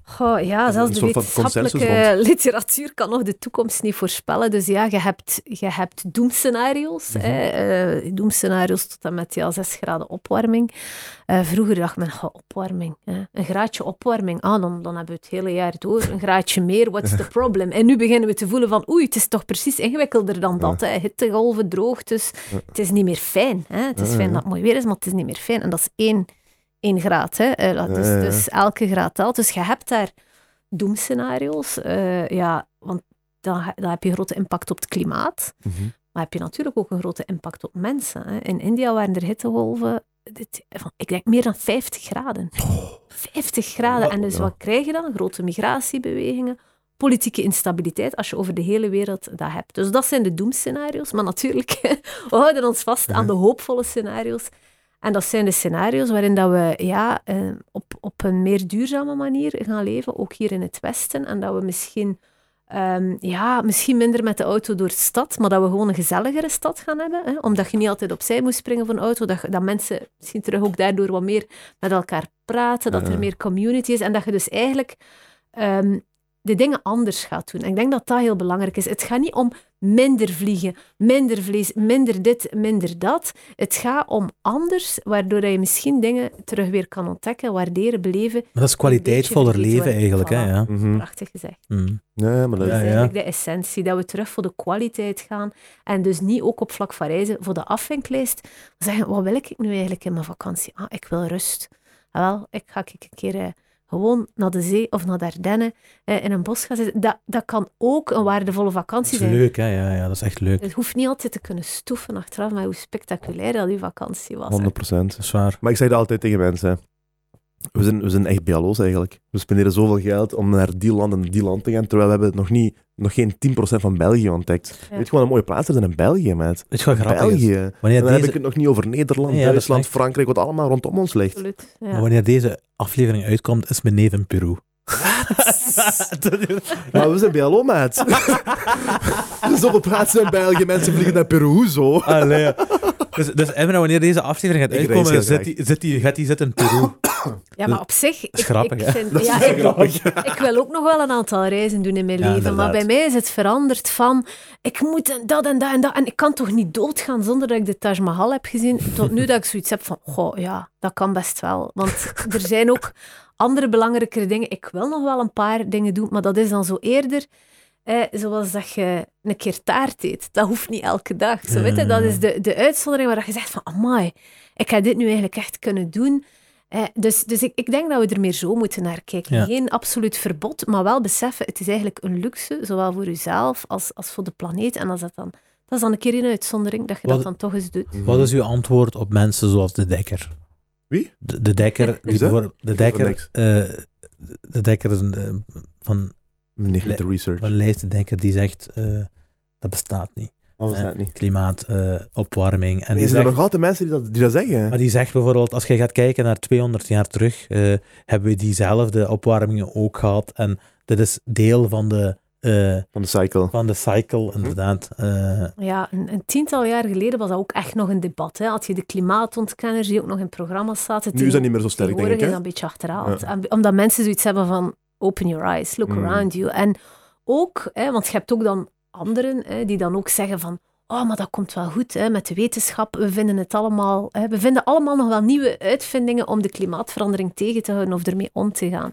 Goh, ja, zelfs de wetenschappelijke literatuur kan nog de toekomst niet voorspellen. Dus ja, je hebt, je hebt doemscenario's. Mhm. hè, eh, doemscenario's tot en met ja, 6 graden opwarming. Eh, vroeger dacht men, goh, opwarming. Hè. Een graadje opwarming, ah, dan, dan hebben we het hele jaar door. Een graadje meer, what's the problem? En nu beginnen we te voelen van, oei, het is toch precies ingewikkelder dan dat. Hè. Hittegolven, droogtes. Het is niet meer fijn. Hè. Het is fijn dat het mooi weer is, maar het is niet meer fijn. En dat is één, één graad. Hè. Ja. Dus elke graad telt. Dus je hebt daar doemscenario's. eh, ja, want dan, dan heb je grote impact op het klimaat. Mhm. Maar heb je natuurlijk ook een grote impact op mensen. Hè. In India waren er hittegolven, dit, van, ik denk meer dan 50 graden. 50 graden. En dus Ja. wat krijg je dan? Grote migratiebewegingen, politieke instabiliteit, als je over de hele wereld dat hebt. Dus dat zijn de doemscenario's. Maar natuurlijk, we houden ons vast aan de hoopvolle scenario's. En dat zijn de scenario's waarin dat we ja, eh, op, op een meer duurzame manier gaan leven, ook hier in het Westen. En dat we misschien, ehm, ja, misschien minder met de auto door de stad, maar dat we gewoon een gezelligere stad gaan hebben. Hè? Omdat je niet altijd opzij moet springen van de auto. Dat, dat mensen misschien terug ook daardoor wat meer met elkaar praten, dat er meer community is. En dat je dus eigenlijk ehm, de dingen anders gaat doen. En ik denk dat dat heel belangrijk is. Het gaat niet om minder vliegen, minder vlees, minder dit, minder dat. Het gaat om anders, waardoor dat je misschien dingen terug weer kan ontdekken, waarderen, beleven. Maar dat is kwaliteitvoller vergeten leven eigenlijk, hè? Ja. Mhm. Prachtig gezegd. Mm. Ja, maar dat is ja. eigenlijk de essentie, dat we terug voor de kwaliteit gaan en dus niet ook op vlak van reizen voor de afvinklijst zeggen, wat wil ik nu eigenlijk in mijn vakantie? Ah, ik wil rust. Ah, wel, ik ga een keer eh, gewoon naar de zee of naar de Ardennen eh, in een bos gaan zitten. Dat, dat kan ook een waardevolle Dat vakantie is zijn. leuk, hè? Ja, ja, dat is echt leuk. Het hoeft niet altijd te kunnen stoeven achteraf, maar hoe spectaculair dat die vakantie was. 100 procent. Dat is waar. Maar ik zeg dat altijd tegen mensen. We zijn, we zijn echt BLO's eigenlijk. We spenderen zoveel geld om naar die land en die land te gaan, terwijl we hebben nog, niet, nog geen 10% van België ontdekt. Ja. Weet je wat een mooie plaats zijn in België, maat? Weet je wat grappig is? België. En Wanneer dan heb deze, ik het nog niet over Nederland, ja, Duitsland, echt- Frankrijk, wat allemaal rondom ons ligt. Absoluut. maar Ja. wanneer deze aflevering uitkomt, is mijn neef in Peru. Maar we zijn BLO, maat. Zoveel plaatsen in België, mensen vliegen naar Peru, zo. Allee. Dus, dus Emra, wanneer deze aflevering gaat uitkomen, zit die, zit die, gaat die zitten in Peru. Ja, maar op zich... Ik, grappig, ik vind, ja, ik, grappig. ik wil ook nog wel een aantal reizen doen in mijn Ja, leven, maar bij mij is het veranderd van ik moet dat en dat en dat en ik kan toch niet doodgaan zonder dat ik de Taj Mahal heb gezien, tot nu dat ik zoiets heb van, goh, ja, dat kan best wel. Want er zijn ook andere belangrijkere dingen. Ik wil nog wel een paar dingen doen, maar dat is dan zo eerder... Eh, zoals dat je een keer taart eet. Dat hoeft niet elke dag. Zo, weet je? Dat is de, de uitzondering waar je zegt van, amai, ik ga dit nu eigenlijk echt kunnen doen. Eh, dus dus ik, ik denk dat we er meer zo moeten naar kijken. Ja. Geen absoluut verbod, maar wel beseffen, het is eigenlijk een luxe, zowel voor jezelf als, als voor de planeet. En als dat, dan, dat is dan een keer een uitzondering, dat je Wat- dat dan toch eens doet. Wat is uw antwoord op mensen zoals de Dekker? Wie? De, de Dekker, die de Dekker, eh, de Dekker is een, eh, van, met de research. van Lijst de Dekker, die zegt, eh, dat bestaat niet. Was Eh, dat niet? Klimaat, eh, opwarming. En die er zijn zegt, nog altijd mensen die dat, die dat zeggen. maar die zegt bijvoorbeeld, als je gaat kijken naar 200 jaar terug, eh, hebben we diezelfde opwarmingen ook gehad. En dit is deel van de, eh, Van de cycle. van de cycle, inderdaad. Eh, Ja, een, een tiental jaar geleden was dat ook echt nog een debat. Hè. Had je de klimaatontkenners die ook nog in programma's zaten. Nu is dat niet meer zo sterk, denk ik. is dat een beetje achterhaald. En Omdat mensen zoiets hebben van open your eyes, look Mm. around you. En ook, hè, want je hebt ook dan anderen hè, die dan ook zeggen van oh, maar dat komt wel goed hè, met de wetenschap. We vinden het allemaal, hè, we vinden allemaal nog wel nieuwe uitvindingen om de klimaatverandering tegen te houden of ermee om te gaan.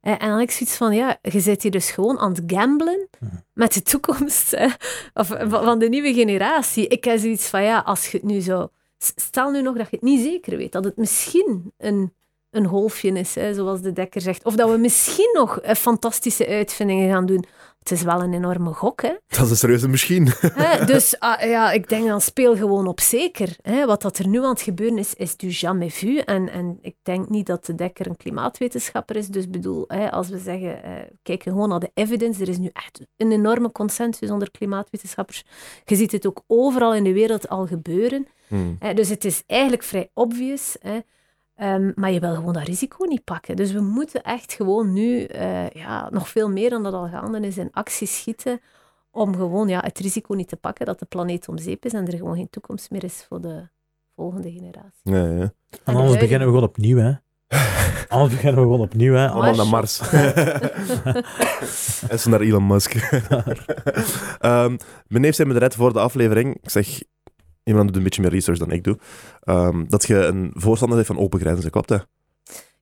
En dan heb ik zoiets van, ja, je zit hier dus gewoon aan het gamblen Mhm. met de toekomst hè, of, van de nieuwe generatie. Ik heb zoiets van, ja, als je het nu zo... Stel nu nog dat je het niet zeker weet, dat het misschien een, een golfje is, hè, zoals de dekker zegt. Of dat we misschien nog eh, fantastische uitvindingen gaan doen. Het is wel een enorme gok, hè. Dat is een serieuze misschien. Dus ah, ja, ik denk dan speel gewoon op zeker. Hè. Wat dat er nu aan het gebeuren is, is du jamais vu. En, en ik denk niet dat de Dekker een klimaatwetenschapper is. Dus bedoel, hè, als we zeggen, eh, kijken gewoon naar de evidence. Er is nu echt een enorme consensus onder klimaatwetenschappers. Je ziet het ook overal in de wereld al gebeuren. Hmm. Dus het is eigenlijk vrij obvious. Hè. Ehm, maar je wil gewoon dat risico niet pakken. Dus we moeten echt gewoon nu eh, ja, nog veel meer dan dat al gaande is in actie schieten om gewoon ja, het risico niet te pakken dat de planeet om zeep is en er gewoon geen toekomst meer is voor de volgende generatie. Ja, ja. En de en anders beginnen we gewoon opnieuw, hè. Anders beginnen we gewoon opnieuw. Hè. Allemaal naar Mars. en ze naar Elon Musk. um, mijn neef zei me net voor de aflevering, ik zeg, iemand doet een beetje meer research dan ik doe, um, dat je een voorstander bent van open grenzen, klopt hè?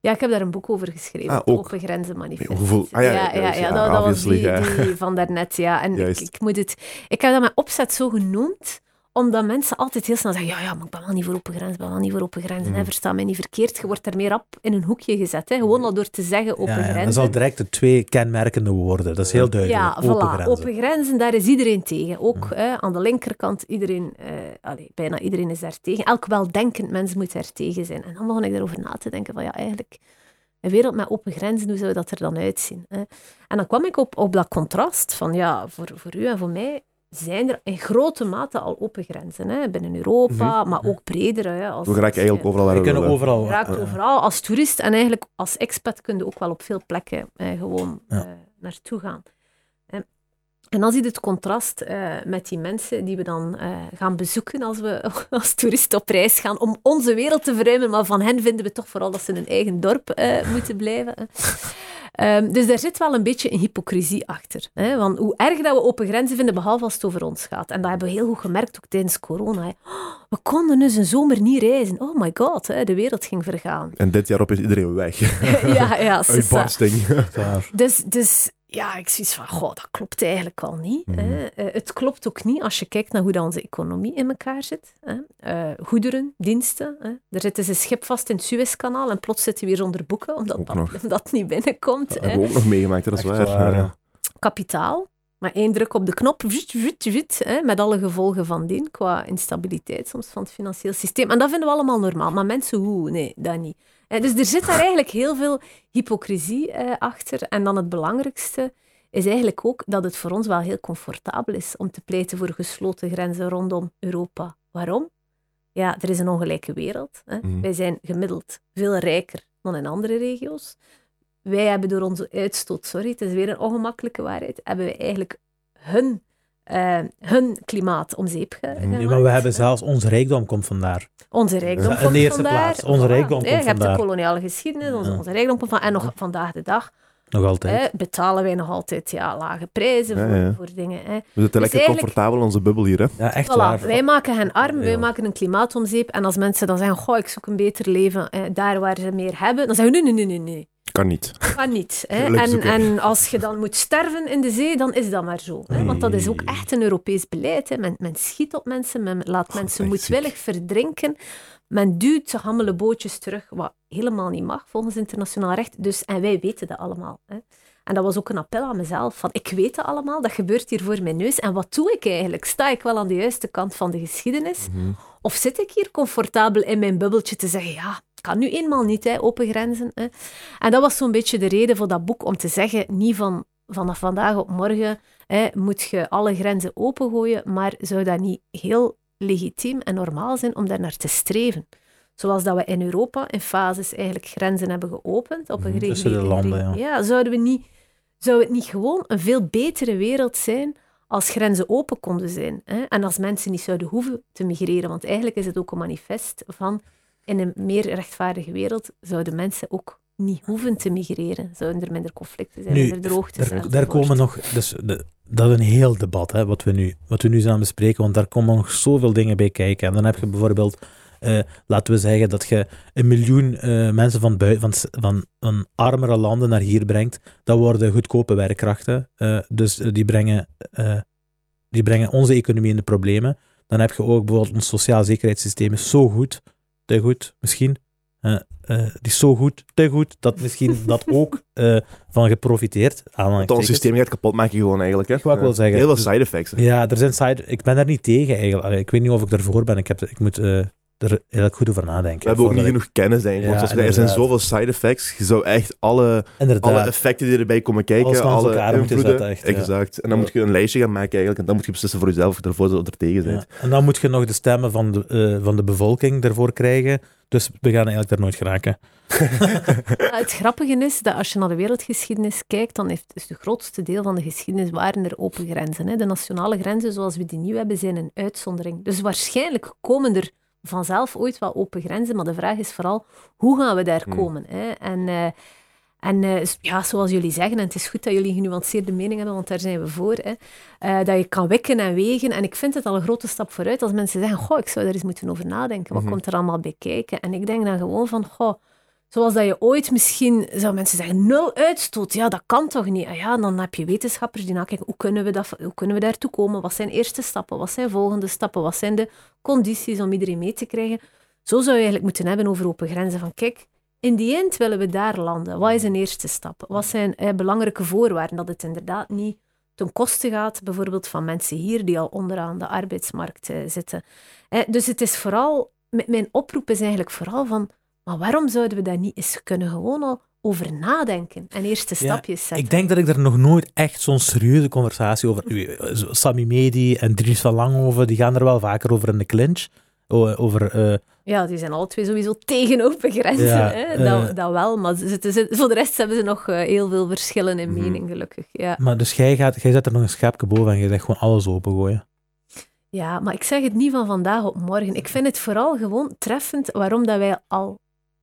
Ja, ik heb daar een boek over geschreven, ah, Open Grenzen Manifest. Hoeveel? Ah, ja, ja, ja, ja, dat, dat was die, die van daarnet, ja. En ik, ik, moet het... Ik heb dat met opzet zo genoemd, omdat mensen altijd heel snel zeggen, ja, ja, maar ik ben wel niet voor open grenzen, ben wel niet voor open grenzen. Mm. Versta mij niet verkeerd. Je wordt er meer op in een hoekje gezet. Hè. Gewoon al door te zeggen open ja, grenzen. Dat is al direct de twee kenmerkende woorden. Dat is heel duidelijk. Ja, open, grenzen. open grenzen, daar is iedereen tegen. Ook hè, aan de linkerkant, iedereen, uh, allez, bijna iedereen is daar tegen. Elk weldenkend mens moet daar tegen zijn. En dan begon ik erover na te denken van, ja, eigenlijk... Een wereld met open grenzen, hoe zou dat er dan uitzien? Hè? En dan kwam ik op, op dat contrast van, ja, voor, voor u en voor mij zijn er in grote mate al open grenzen. Hè? Binnen Europa, mhm. maar ook breder. Hè? Als, we geraken eigenlijk overal waar we kunnen overal. raakt overal. Als toerist en eigenlijk als expat kun je ook wel op veel plekken eh, gewoon ja. uh, naartoe gaan. En dan zie je het contrast uh, met die mensen die we dan uh, gaan bezoeken als we als toerist op reis gaan, om onze wereld te verruimen, maar van hen vinden we toch vooral dat ze in hun eigen dorp uh, moeten blijven. Um, dus daar zit wel een beetje een hypocrisie achter. Hè? Want hoe erg dat we open grenzen vinden, behalve als het over ons gaat. En dat hebben we heel goed gemerkt, ook tijdens corona. Hè? we konden dus een zomer niet reizen. Oh my god, hè? de wereld ging vergaan. En dit jaar op is iedereen weg. ja, ja. Uitbarsting. dus, dus ja, ik zoiets van, goh, dat klopt eigenlijk al niet. hè. Mhm. Eh, het klopt ook niet als je kijkt naar hoe dat onze economie in elkaar zit. Hè. Uh, goederen, diensten. Hè. Er zit dus een schip vast in het Suezkanaal en plots zitten we weer onder boeken, omdat dat, dat, niet binnenkomt. Dat hebben we ook nog meegemaakt, dat is waar. waar ja. Kapitaal. Maar één druk op de knop, vut, vut, vut, hè, met alle gevolgen van dien, qua instabiliteit soms van het financieel systeem. En dat vinden we allemaal normaal. Maar mensen, hoe? Nee, dat niet. Dus er zit daar eigenlijk heel veel hypocrisie eh, achter. En dan het belangrijkste is eigenlijk ook dat het voor ons wel heel comfortabel is om te pleiten voor gesloten grenzen rondom Europa. Waarom? Ja, er is een ongelijke wereld. Hè. Mhm. Wij zijn gemiddeld veel rijker dan in andere regio's. Wij hebben door onze uitstoot, sorry, het is weer een ongemakkelijke waarheid, hebben we eigenlijk hun uh, hun klimaat om zeep gemaakt. maar we hebben zelfs ons rijkdom komt vandaar. Onze rijkdom komt In eerste plaats, onze rijkdom komt vandaar. Je hebt de koloniale geschiedenis, onze, onze rijkdom komt van En nog vandaag de dag nog altijd. betalen wij nog altijd ja, lage prijzen voor, voor dingen. Hè. We zitten dus lekker comfortabel in onze bubbel hier. Hè? Ja, echt waar. Wij maken hen arm, wij maken een klimaat om zeep. En als mensen dan zeggen, goh, ik zoek een beter leven daar waar ze meer hebben, dan zeggen we, nee, nee, nee, nee. Kan niet. Kan niet. Hè. En, en als je dan moet sterven in de zee, dan is dat maar zo. Hè. Want dat is ook echt een Europees beleid. Hè. Men, men schiet op mensen, men laat mensen moedwillig verdrinken. Men duwt ze hammele bootjes terug, wat helemaal niet mag volgens internationaal recht. Dus, en wij weten dat allemaal. Hè. En dat was ook een appel aan mezelf. Van, ik weet het allemaal, dat gebeurt hier voor mijn neus. En wat doe ik eigenlijk? Sta ik wel aan de juiste kant van de geschiedenis? Mhm. Of zit ik hier comfortabel in mijn bubbeltje te zeggen, ja, kan nu eenmaal niet, hè, open grenzen. Hè. En dat was zo'n beetje de reden voor dat boek, om te zeggen, niet van vanaf vandaag op morgen hè, moet je alle grenzen opengooien, maar zou dat niet heel legitiem en normaal zijn om daar naar te streven? Zoals dat we in Europa in fases eigenlijk grenzen hebben geopend op een gegeven mhm, Tussen de landen, ja. zouden we niet, zou het niet gewoon een veel betere wereld zijn als grenzen open konden zijn? Hè? En als mensen niet zouden hoeven te migreren? Want eigenlijk is het ook een manifest van in een meer rechtvaardige wereld zouden mensen ook niet hoeven te migreren. Zouden er minder conflicten zijn, minder droogtes daar, daar komen nog... Dus de, dat is een heel debat, hè, wat, we nu, wat we nu zijn bespreken, want daar komen nog zoveel dingen bij kijken. En dan heb je bijvoorbeeld... Uh, laten we zeggen dat je een miljoen uh, mensen van, van, van, van, armere landen naar hier brengt. Dat worden goedkope werkkrachten. Uh, dus die brengen, die brengen onze economie in de problemen. Dan heb je ook bijvoorbeeld ons sociaal zekerheidssysteem is zo goed te goed, misschien. Uh, die is zo goed, te goed, dat misschien dat ook uh, van geprofiteerd. Want ons systeem gaat kapot maken gewoon eigenlijk. Hè? Wat ik wil zeggen. Heel veel side effects. Hè? Ja, er zijn side... Ik ben daar niet tegen eigenlijk. Ik weet niet of ik daarvoor ben. Ik, heb, ik moet er heel goed over nadenken. We hebben ook niet genoeg kennis, denk ik. Ja, er zijn zoveel side effects. Je zou echt alle, alle effecten die erbij komen kijken, alle invloeden... Echt, exact. En dan moet je een lijstje gaan maken eigenlijk. En dan moet je beslissen voor jezelf of je ervoor of er tegen bent. En dan moet je nog de stemmen van de, uh, van de bevolking ervoor krijgen. Dus we gaan eigenlijk daar nooit geraken. het grappige is dat als je naar de wereldgeschiedenis kijkt, dan heeft dus het grootste deel van de geschiedenis waren er open grenzen. Hè. De nationale grenzen zoals we die nu hebben, zijn een uitzondering. Dus waarschijnlijk komen er vanzelf ooit wel open grenzen, maar de vraag is vooral, hoe gaan we daar Hmm. komen? Hè? En, eh, en eh, ja, zoals jullie zeggen, en het is goed dat jullie een genuanceerde mening hebben, want daar zijn we voor, hè, eh, dat je kan wikken en wegen. En ik vind het al een grote stap vooruit als mensen zeggen, goh, ik zou daar eens moeten over nadenken. Wat Mhm. komt er allemaal bij kijken? En ik denk dan gewoon van, goh, Zoals dat je ooit misschien, zou mensen zeggen, nul uitstoot. Ja, dat kan toch niet? Ah ja, dan heb je wetenschappers die nakijken, hoe kunnen, we dat, hoe kunnen we daartoe komen? Wat zijn eerste stappen? Wat zijn volgende stappen? Wat zijn de condities om iedereen mee te krijgen? Zo zou je eigenlijk moeten hebben over open grenzen. Van kijk, in die eind willen we daar landen. Wat is een eerste stap? Wat zijn eh, belangrijke voorwaarden? Dat het inderdaad niet ten koste gaat, bijvoorbeeld van mensen hier die al onderaan de arbeidsmarkt eh, zitten. Eh, dus het is vooral, mijn oproep is eigenlijk vooral van, maar waarom zouden we daar niet eens kunnen gewoon al over nadenken en eerste Ja, stapjes zetten? Ik denk dat ik er nog nooit echt zo'n serieuze conversatie over... Zo Sami Medi en Dries van Langhoven, die gaan er wel vaker over in de clinch. O- Over... eh, Ja, die zijn alle twee sowieso tegen open grenzen. Ja, hè? eh, dat, dat wel, maar ze, ze- voor de rest hebben ze nog eh, heel veel verschillen in Mhm. mening, gelukkig. Ja. maar dus jij, gaat, jij zet er nog een schepje boven en je zegt gewoon alles opengooien. ja, maar ik zeg het niet van vandaag op morgen. Ik vind het vooral gewoon treffend waarom dat wij al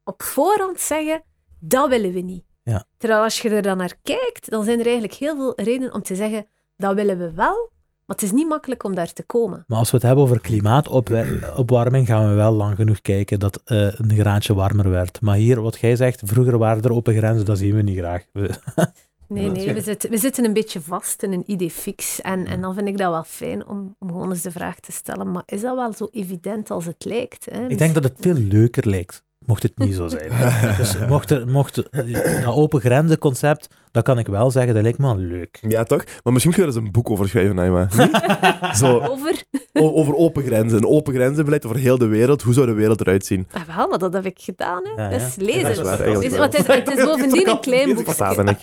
op voorhand zeggen, dat willen we niet. Ja. Terwijl als je er dan naar kijkt, dan zijn er eigenlijk heel veel redenen om te zeggen, dat willen we wel, maar het is niet makkelijk om daar te komen. Maar als we het hebben over klimaatopwarming, gaan we wel lang genoeg kijken dat eh, een graadje warmer werd. Maar hier, wat jij zegt, vroeger waren er open grenzen, dat zien we niet graag. Nee, nee, we zitten, we zitten een beetje vast in een idee fix. En, en dan vind ik dat wel fijn om, om gewoon eens de vraag te stellen, maar is dat wel zo evident als het lijkt? Hè? Ik denk dat het veel leuker lijkt, mocht het niet zo zijn. dus mocht, er, mocht dat open grenzen concept, dat kan ik wel zeggen, dat lijkt me wel leuk. Ja, toch? Maar misschien kun je er eens een boek over schrijven, Naima. Zo, Over? o- over open grenzen. Een open grenzenbeleid over heel de wereld. Hoe zou de wereld eruit zien? Ah, wel, maar dat heb ik gedaan. Hè. Ja, ja. Dus lees Dat is het. waar, Dus, want het, is, het is bovendien een klein Deze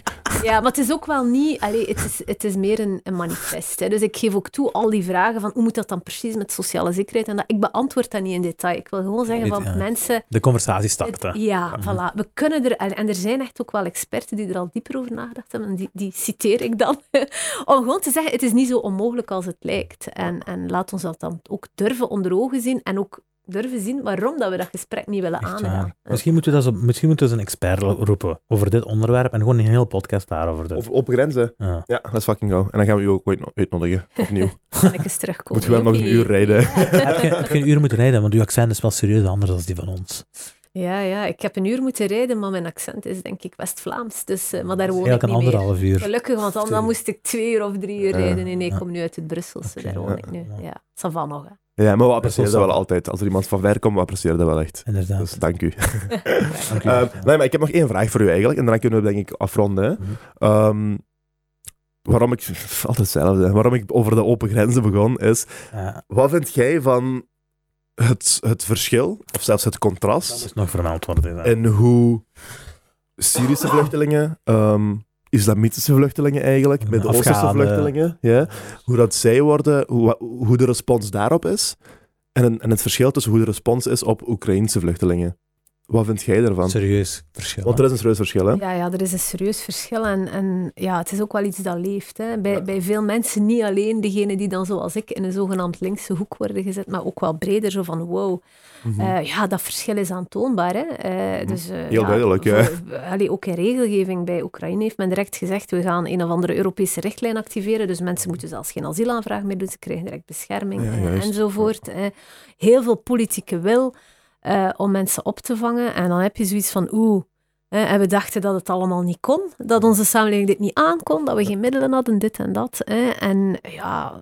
Ja, maar het is ook wel niet... Allee, het, is, het is meer een, een manifest. Hè. Dus ik geef ook toe, al die vragen van hoe moet dat dan precies met sociale zekerheid? En dat, ik beantwoord dat niet in detail. Ik wil gewoon zeggen van Ja. mensen... De conversatie Het- starten. ja, Mhm. voilà. We kunnen er, en en er zijn echt ook wel experten die er al dieper over nagedacht hebben, en die, die citeer ik dan, om gewoon te zeggen, het is niet zo onmogelijk als het lijkt. En, en laat ons dat dan ook durven onder ogen zien, en ook durven zien waarom dat we dat gesprek niet willen aangaan. Misschien moeten we, dat zo, misschien moeten we eens een expert roepen over dit onderwerp en gewoon een heel podcast daarover doen. Over open grenzen. Ja. Ja, let's fucking go. En dan gaan we u ook ooit uitnodigen. Opnieuw. Kan ik eens terugkomen. Moeten we wel nog een uur rijden. heb, je, heb je een uur moeten rijden, want uw accent is wel serieus anders dan die van ons. Ja, ja, ik heb een uur moeten rijden, maar mijn accent is denk ik West-Vlaams. Dus, eh, maar daar woon ik niet een meer. anderhalf uur. Gelukkig, want dan, dan moest ik twee uur of drie uur rijden. Nee, nee, ik kom nu uit het Brusselse, daar woon ik nu. Ja. Ja, ça va nog. Hè. Ja, maar we appreciëren dat wel wel altijd. Als er iemand van ver komt, we appreciëren dat wel echt. Inderdaad. Dus dank u. Dank u. Eh, nee, maar ik heb nog één vraag voor u eigenlijk. En dan kunnen we denk ik afronden. hè. Mhm. Ehm, waarom ik... Altijd hetzelfde. Waarom ik over de open grenzen begon, is... Ja, Wat vind jij van het, het verschil, of zelfs het dat contrast, is nog vermeld worden. in hoe Syrische vluchtelingen, ehm, islamitische vluchtelingen eigenlijk, Midden-Oosterse Afghanen. vluchtelingen, ja, hoe dat zij worden, hoe, hoe de respons daarop is, en, en het verschil tussen hoe de respons is op Oekraïnse vluchtelingen. Wat vind jij daarvan? Serieus verschil. Want er is een serieus verschil, hè? Ja, ja, er is een serieus verschil. En, en ja, het is ook wel iets dat leeft. Hè. Bij, bij veel mensen, niet alleen degenen die dan zoals ik in een zogenaamd linkse hoek worden gezet, maar ook wel breder, zo van wow. Mhm. Eh, ja, dat verschil is aantoonbaar. Hè. Eh, dus, eh, Heel duidelijk, ja. voor- allee, ook in regelgeving bij Oekraïne heeft men direct gezegd, we gaan een of andere Europese richtlijn activeren, dus mensen moeten zelfs geen asielaanvraag meer doen, ze krijgen direct bescherming Ja, enzovoort. eh. Heel veel politieke wil eh, om mensen op te vangen. En dan heb je zoiets van, oeh, eh, en we dachten dat het allemaal niet kon, dat onze samenleving dit niet aankon, dat we geen middelen hadden, dit en dat. En ja,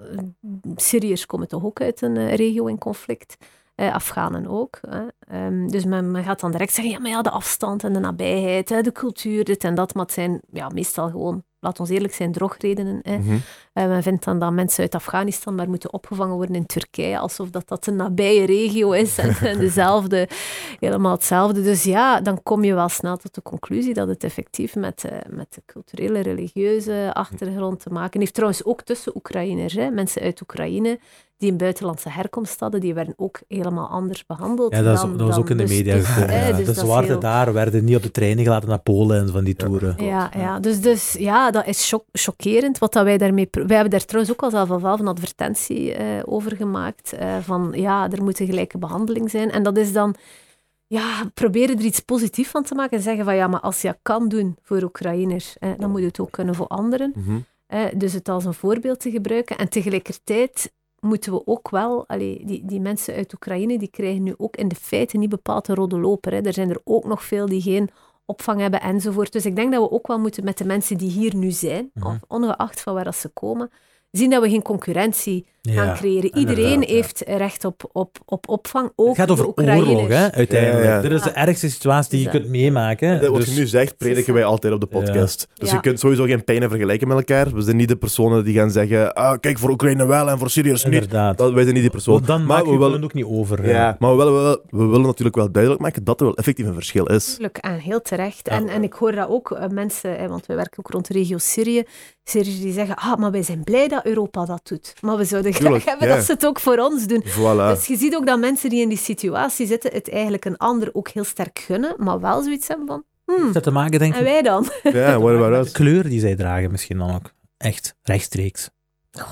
Syriërs komen toch ook uit een eh, regio in conflict. Eh, Afghanen ook. Ehm, dus men, gaat dan direct zeggen, ja, maar ja, de afstand en de nabijheid, de cultuur, dit en dat. Maar het zijn ja, meestal gewoon, laat ons eerlijk zijn, drogredenen. Hè. En men vindt dan dat mensen uit Afghanistan maar moeten opgevangen worden in Turkije, alsof dat, dat een nabije regio is en, en dezelfde, helemaal hetzelfde. Dus ja, dan kom je wel snel tot de conclusie dat het effectief met, eh, met de culturele, religieuze achtergrond te maken heeft. Trouwens ook tussen Oekraïners, hè. mensen uit Oekraïne, die een buitenlandse herkomst hadden, die werden ook helemaal anders behandeld. Ja, dat, is, dan- dat was ook in de dus media gekomen. ja. dus de dat heel- daar werden niet op de treinen gelaten naar Polen en van die toeren. Ja, ja. Dus, dus ja, dat is chockerend. Wat dat wij daarmee... Wij hebben daar trouwens ook al zelf al een advertentie eh, over gemaakt. eh, van ja, er moet een gelijke behandeling zijn. En dat is dan... Ja, proberen er iets positiefs van te maken en zeggen van ja, maar als je dat kan doen voor Oekraïners, eh, dan moet je het ook kunnen voor anderen. Mhm. Eh, dus het als een voorbeeld te gebruiken. En tegelijkertijd moeten we ook wel... Allee, die, die mensen uit Oekraïne die krijgen nu ook in de feiten niet bepaald een rode loper. Hè. Er zijn er ook nog veel die geen opvang hebben enzovoort. Dus ik denk dat we ook wel moeten met de mensen die hier nu zijn, Mhm. of ongeacht van waar dat ze komen, zien dat we geen concurrentie gaan creëren. Iedereen ja. heeft recht op, op, op opvang, ook Het gaat over oorlog, hè, uiteindelijk. Ja. Dit is de ergste situatie die je Dus, kunt meemaken. Dat wat Dus- je nu zegt, prediken wij altijd op de podcast. Dus Ja. je kunt sowieso geen pijnen vergelijken met elkaar. We zijn niet de personen die gaan zeggen, ah, kijk, voor Oekraïne wel en voor Syriërs niet. Inderdaad. Dat, wij zijn niet die persoon. Want dan maar maak je we het willen, ook niet over. ja, maar we willen, wel- we willen natuurlijk wel duidelijk maken dat er wel effectief een verschil is. Tuurlijk, en heel terecht. Ja. En, en ik hoor dat ook, eh, mensen, hè, want wij werken ook rond de regio Syrië, Syriërs die zeggen, ah, maar wij zijn blij dat Europa dat doet. Maar we zouden graag hebben ja. dat ze het ook voor ons doen. Voilà. Dus je ziet ook dat mensen die in die situatie zitten, het eigenlijk een ander ook heel sterk gunnen, maar wel zoiets hebben van, hmm, dat te maken, denk en ik, wij dan? Ja, what about met us? de kleur die zij dragen misschien dan ook. Echt, rechtstreeks.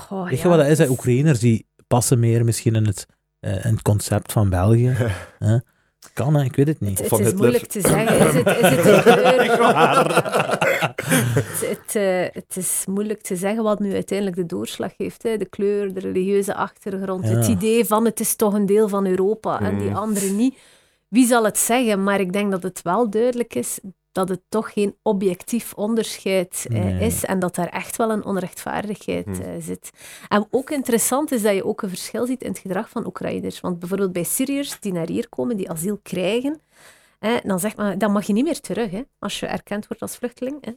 Oh, Weet je ja, wat dat is? hè? dus- Oekraïners die passen meer misschien in het, eh, in het concept van België. Hè? Kan, hè? ik weet het niet. Het, Van het is Hitler. moeilijk te zeggen. Is het, is het de kleur? het, het, eh, het is moeilijk te zeggen wat nu uiteindelijk de doorslag heeft. Hè. De kleur, de religieuze achtergrond, Ja. het idee van het is toch een deel van Europa en die Mm. anderen niet. Wie zal het zeggen? Maar ik denk dat het wel duidelijk is dat het toch geen objectief onderscheid eh, Nee. is en dat daar echt wel een onrechtvaardigheid Hmm. eh, zit. En ook interessant is dat je ook een verschil ziet in het gedrag van Oekraïners. Want bijvoorbeeld bij Syriërs die naar hier komen, die asiel krijgen, dan, zegt men, dan mag je niet meer terug hè, als je erkend wordt als vluchteling. Hè.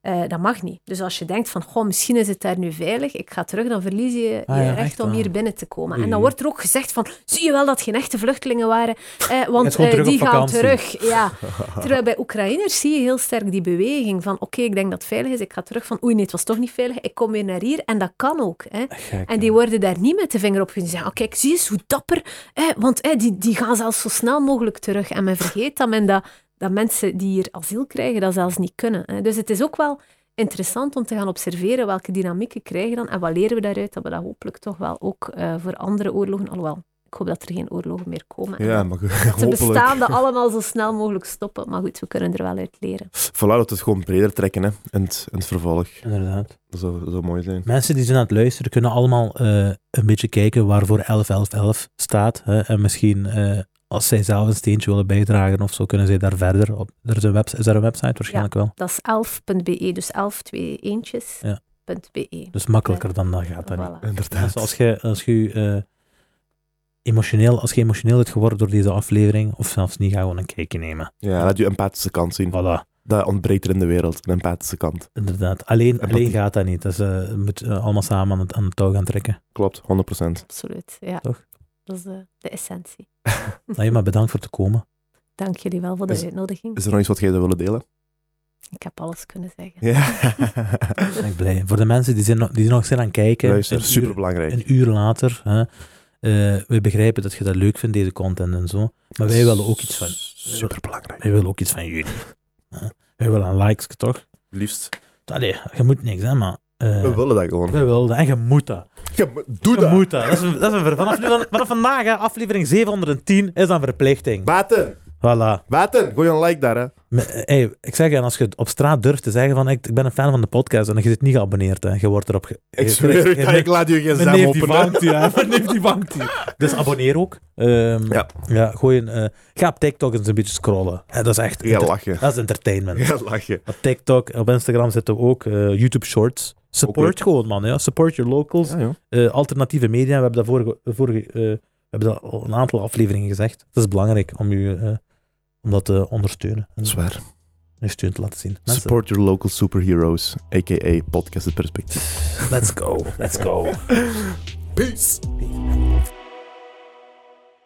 Eh, dat mag niet. Dus als je denkt van, goh, misschien is het daar nu veilig, ik ga terug, dan verlies je Ah je ja, recht echt om waar. hier binnen te komen. En dan wordt er ook gezegd van, zie je wel dat geen echte vluchtelingen waren, eh, want eh, die gaan terug. Ja. Terwijl bij Oekraïners zie je heel sterk die beweging van, oké, ik denk dat het veilig is, ik ga terug van, oei, nee, het was toch niet veilig, ik kom weer naar hier. En dat kan ook. Hè. Gek, En die worden daar niet met de vinger op gezien. Zeggen, oh, kijk, zie eens hoe dapper. Hè, want hè, die, die gaan zelfs zo snel mogelijk terug. En men vergeet dat, men dat, dat mensen die hier asiel krijgen, dat zelfs niet kunnen. Hè. Dus het is ook wel interessant om te gaan observeren welke dynamieken krijgen dan. En wat leren we daaruit? Dat we dat hopelijk toch wel ook eh, voor andere oorlogen... Alhoewel, ik hoop dat er geen oorlogen meer komen. En Ja, dat- maar dat de bestaande allemaal zo snel mogelijk stoppen. Maar goed, we kunnen er wel uit leren. Voilà, dat we het gewoon breder trekken hè, in, het, in het vervolg. Inderdaad. Dat zou, dat zou mooi zijn. Mensen die zijn aan het luisteren kunnen allemaal eh, een beetje kijken waarvoor 111111 staat. Hè? En misschien eh, als zij zelf een steentje willen bijdragen of zo, kunnen zij daar verder op. Er is, een webs is er een website waarschijnlijk wel. Dat is 11.be, dus 11 twee eentjes. Ja. .be. Dus makkelijker dan dat gaat dat niet. Voilà. Inderdaad. Dus als je, als je eh, emotioneel, als je emotioneel bent geworden door deze aflevering, of zelfs niet, ga gewoon een kijkje nemen. Ja, laat je empathische kant zien. Voilà, Dat ontbreekt er in de wereld, een empathische kant. inderdaad. Alleen, Empathie. alleen gaat dat niet. Dus eh, je moet eh, allemaal samen aan het, aan het touw gaan trekken. Klopt, 100%. Absoluut, ja. Toch? Dat is de, de essentie. Nee, maar bedankt voor te komen. Dank jullie wel voor de Is- uitnodiging. Is er nog iets wat jij zou willen delen? Ik heb alles kunnen zeggen. Ja. Ben ik blij. Voor de mensen die, zijn, nog- die nog zijn aan het kijken, Luister, een uur- super belangrijk. een uur later. Hè, eh, we begrijpen dat je dat leuk vindt, deze content en zo. Maar wij willen ook iets van, Super belangrijk. wij willen ook iets van jullie. Hè. Wij willen likes, toch? Liefst. Allee, je moet niks, hè, maar... eh, We willen dat gewoon. we willen dat. En je moet dat. Doe Je dat. moet dat. dat, is een, dat is een, vanaf, nu- vanaf vandaag, hè, aflevering 710, is dan verplichting. Baten. Voilà. Baten. Gooi een like daar, hè. Me- Hey, ik zeg, en als je op straat durft te zeggen van ik, ik ben een fan van de podcast en je zit niet geabonneerd, hè, je wordt erop... Ge- Ik je- zweer je- je- ik laat je geen zam neef die vangt hè. Neef die vangt. Dus abonneer ook. Ehm, Ja. ja gooi een, eh, ga op TikTok eens een beetje scrollen. Hè, dat is echt... Ja, lachen. dat is entertainment. Ja, lachen. Op TikTok, op Instagram zitten we ook. eh, YouTube Shorts. Support gewoon, man. Ja. Support your locals. Ja. Eh, alternatieve media. We hebben dat vorige... vorige eh, we hebben dat al een aantal afleveringen gezegd. Het is belangrijk om, u, eh, om dat te ondersteunen. En Zwaar. je steun te laten zien. Mensen, Support your local superheroes, a.k.a. Podcast Het Perspectief. let's go. Let's go. Peace. Peace.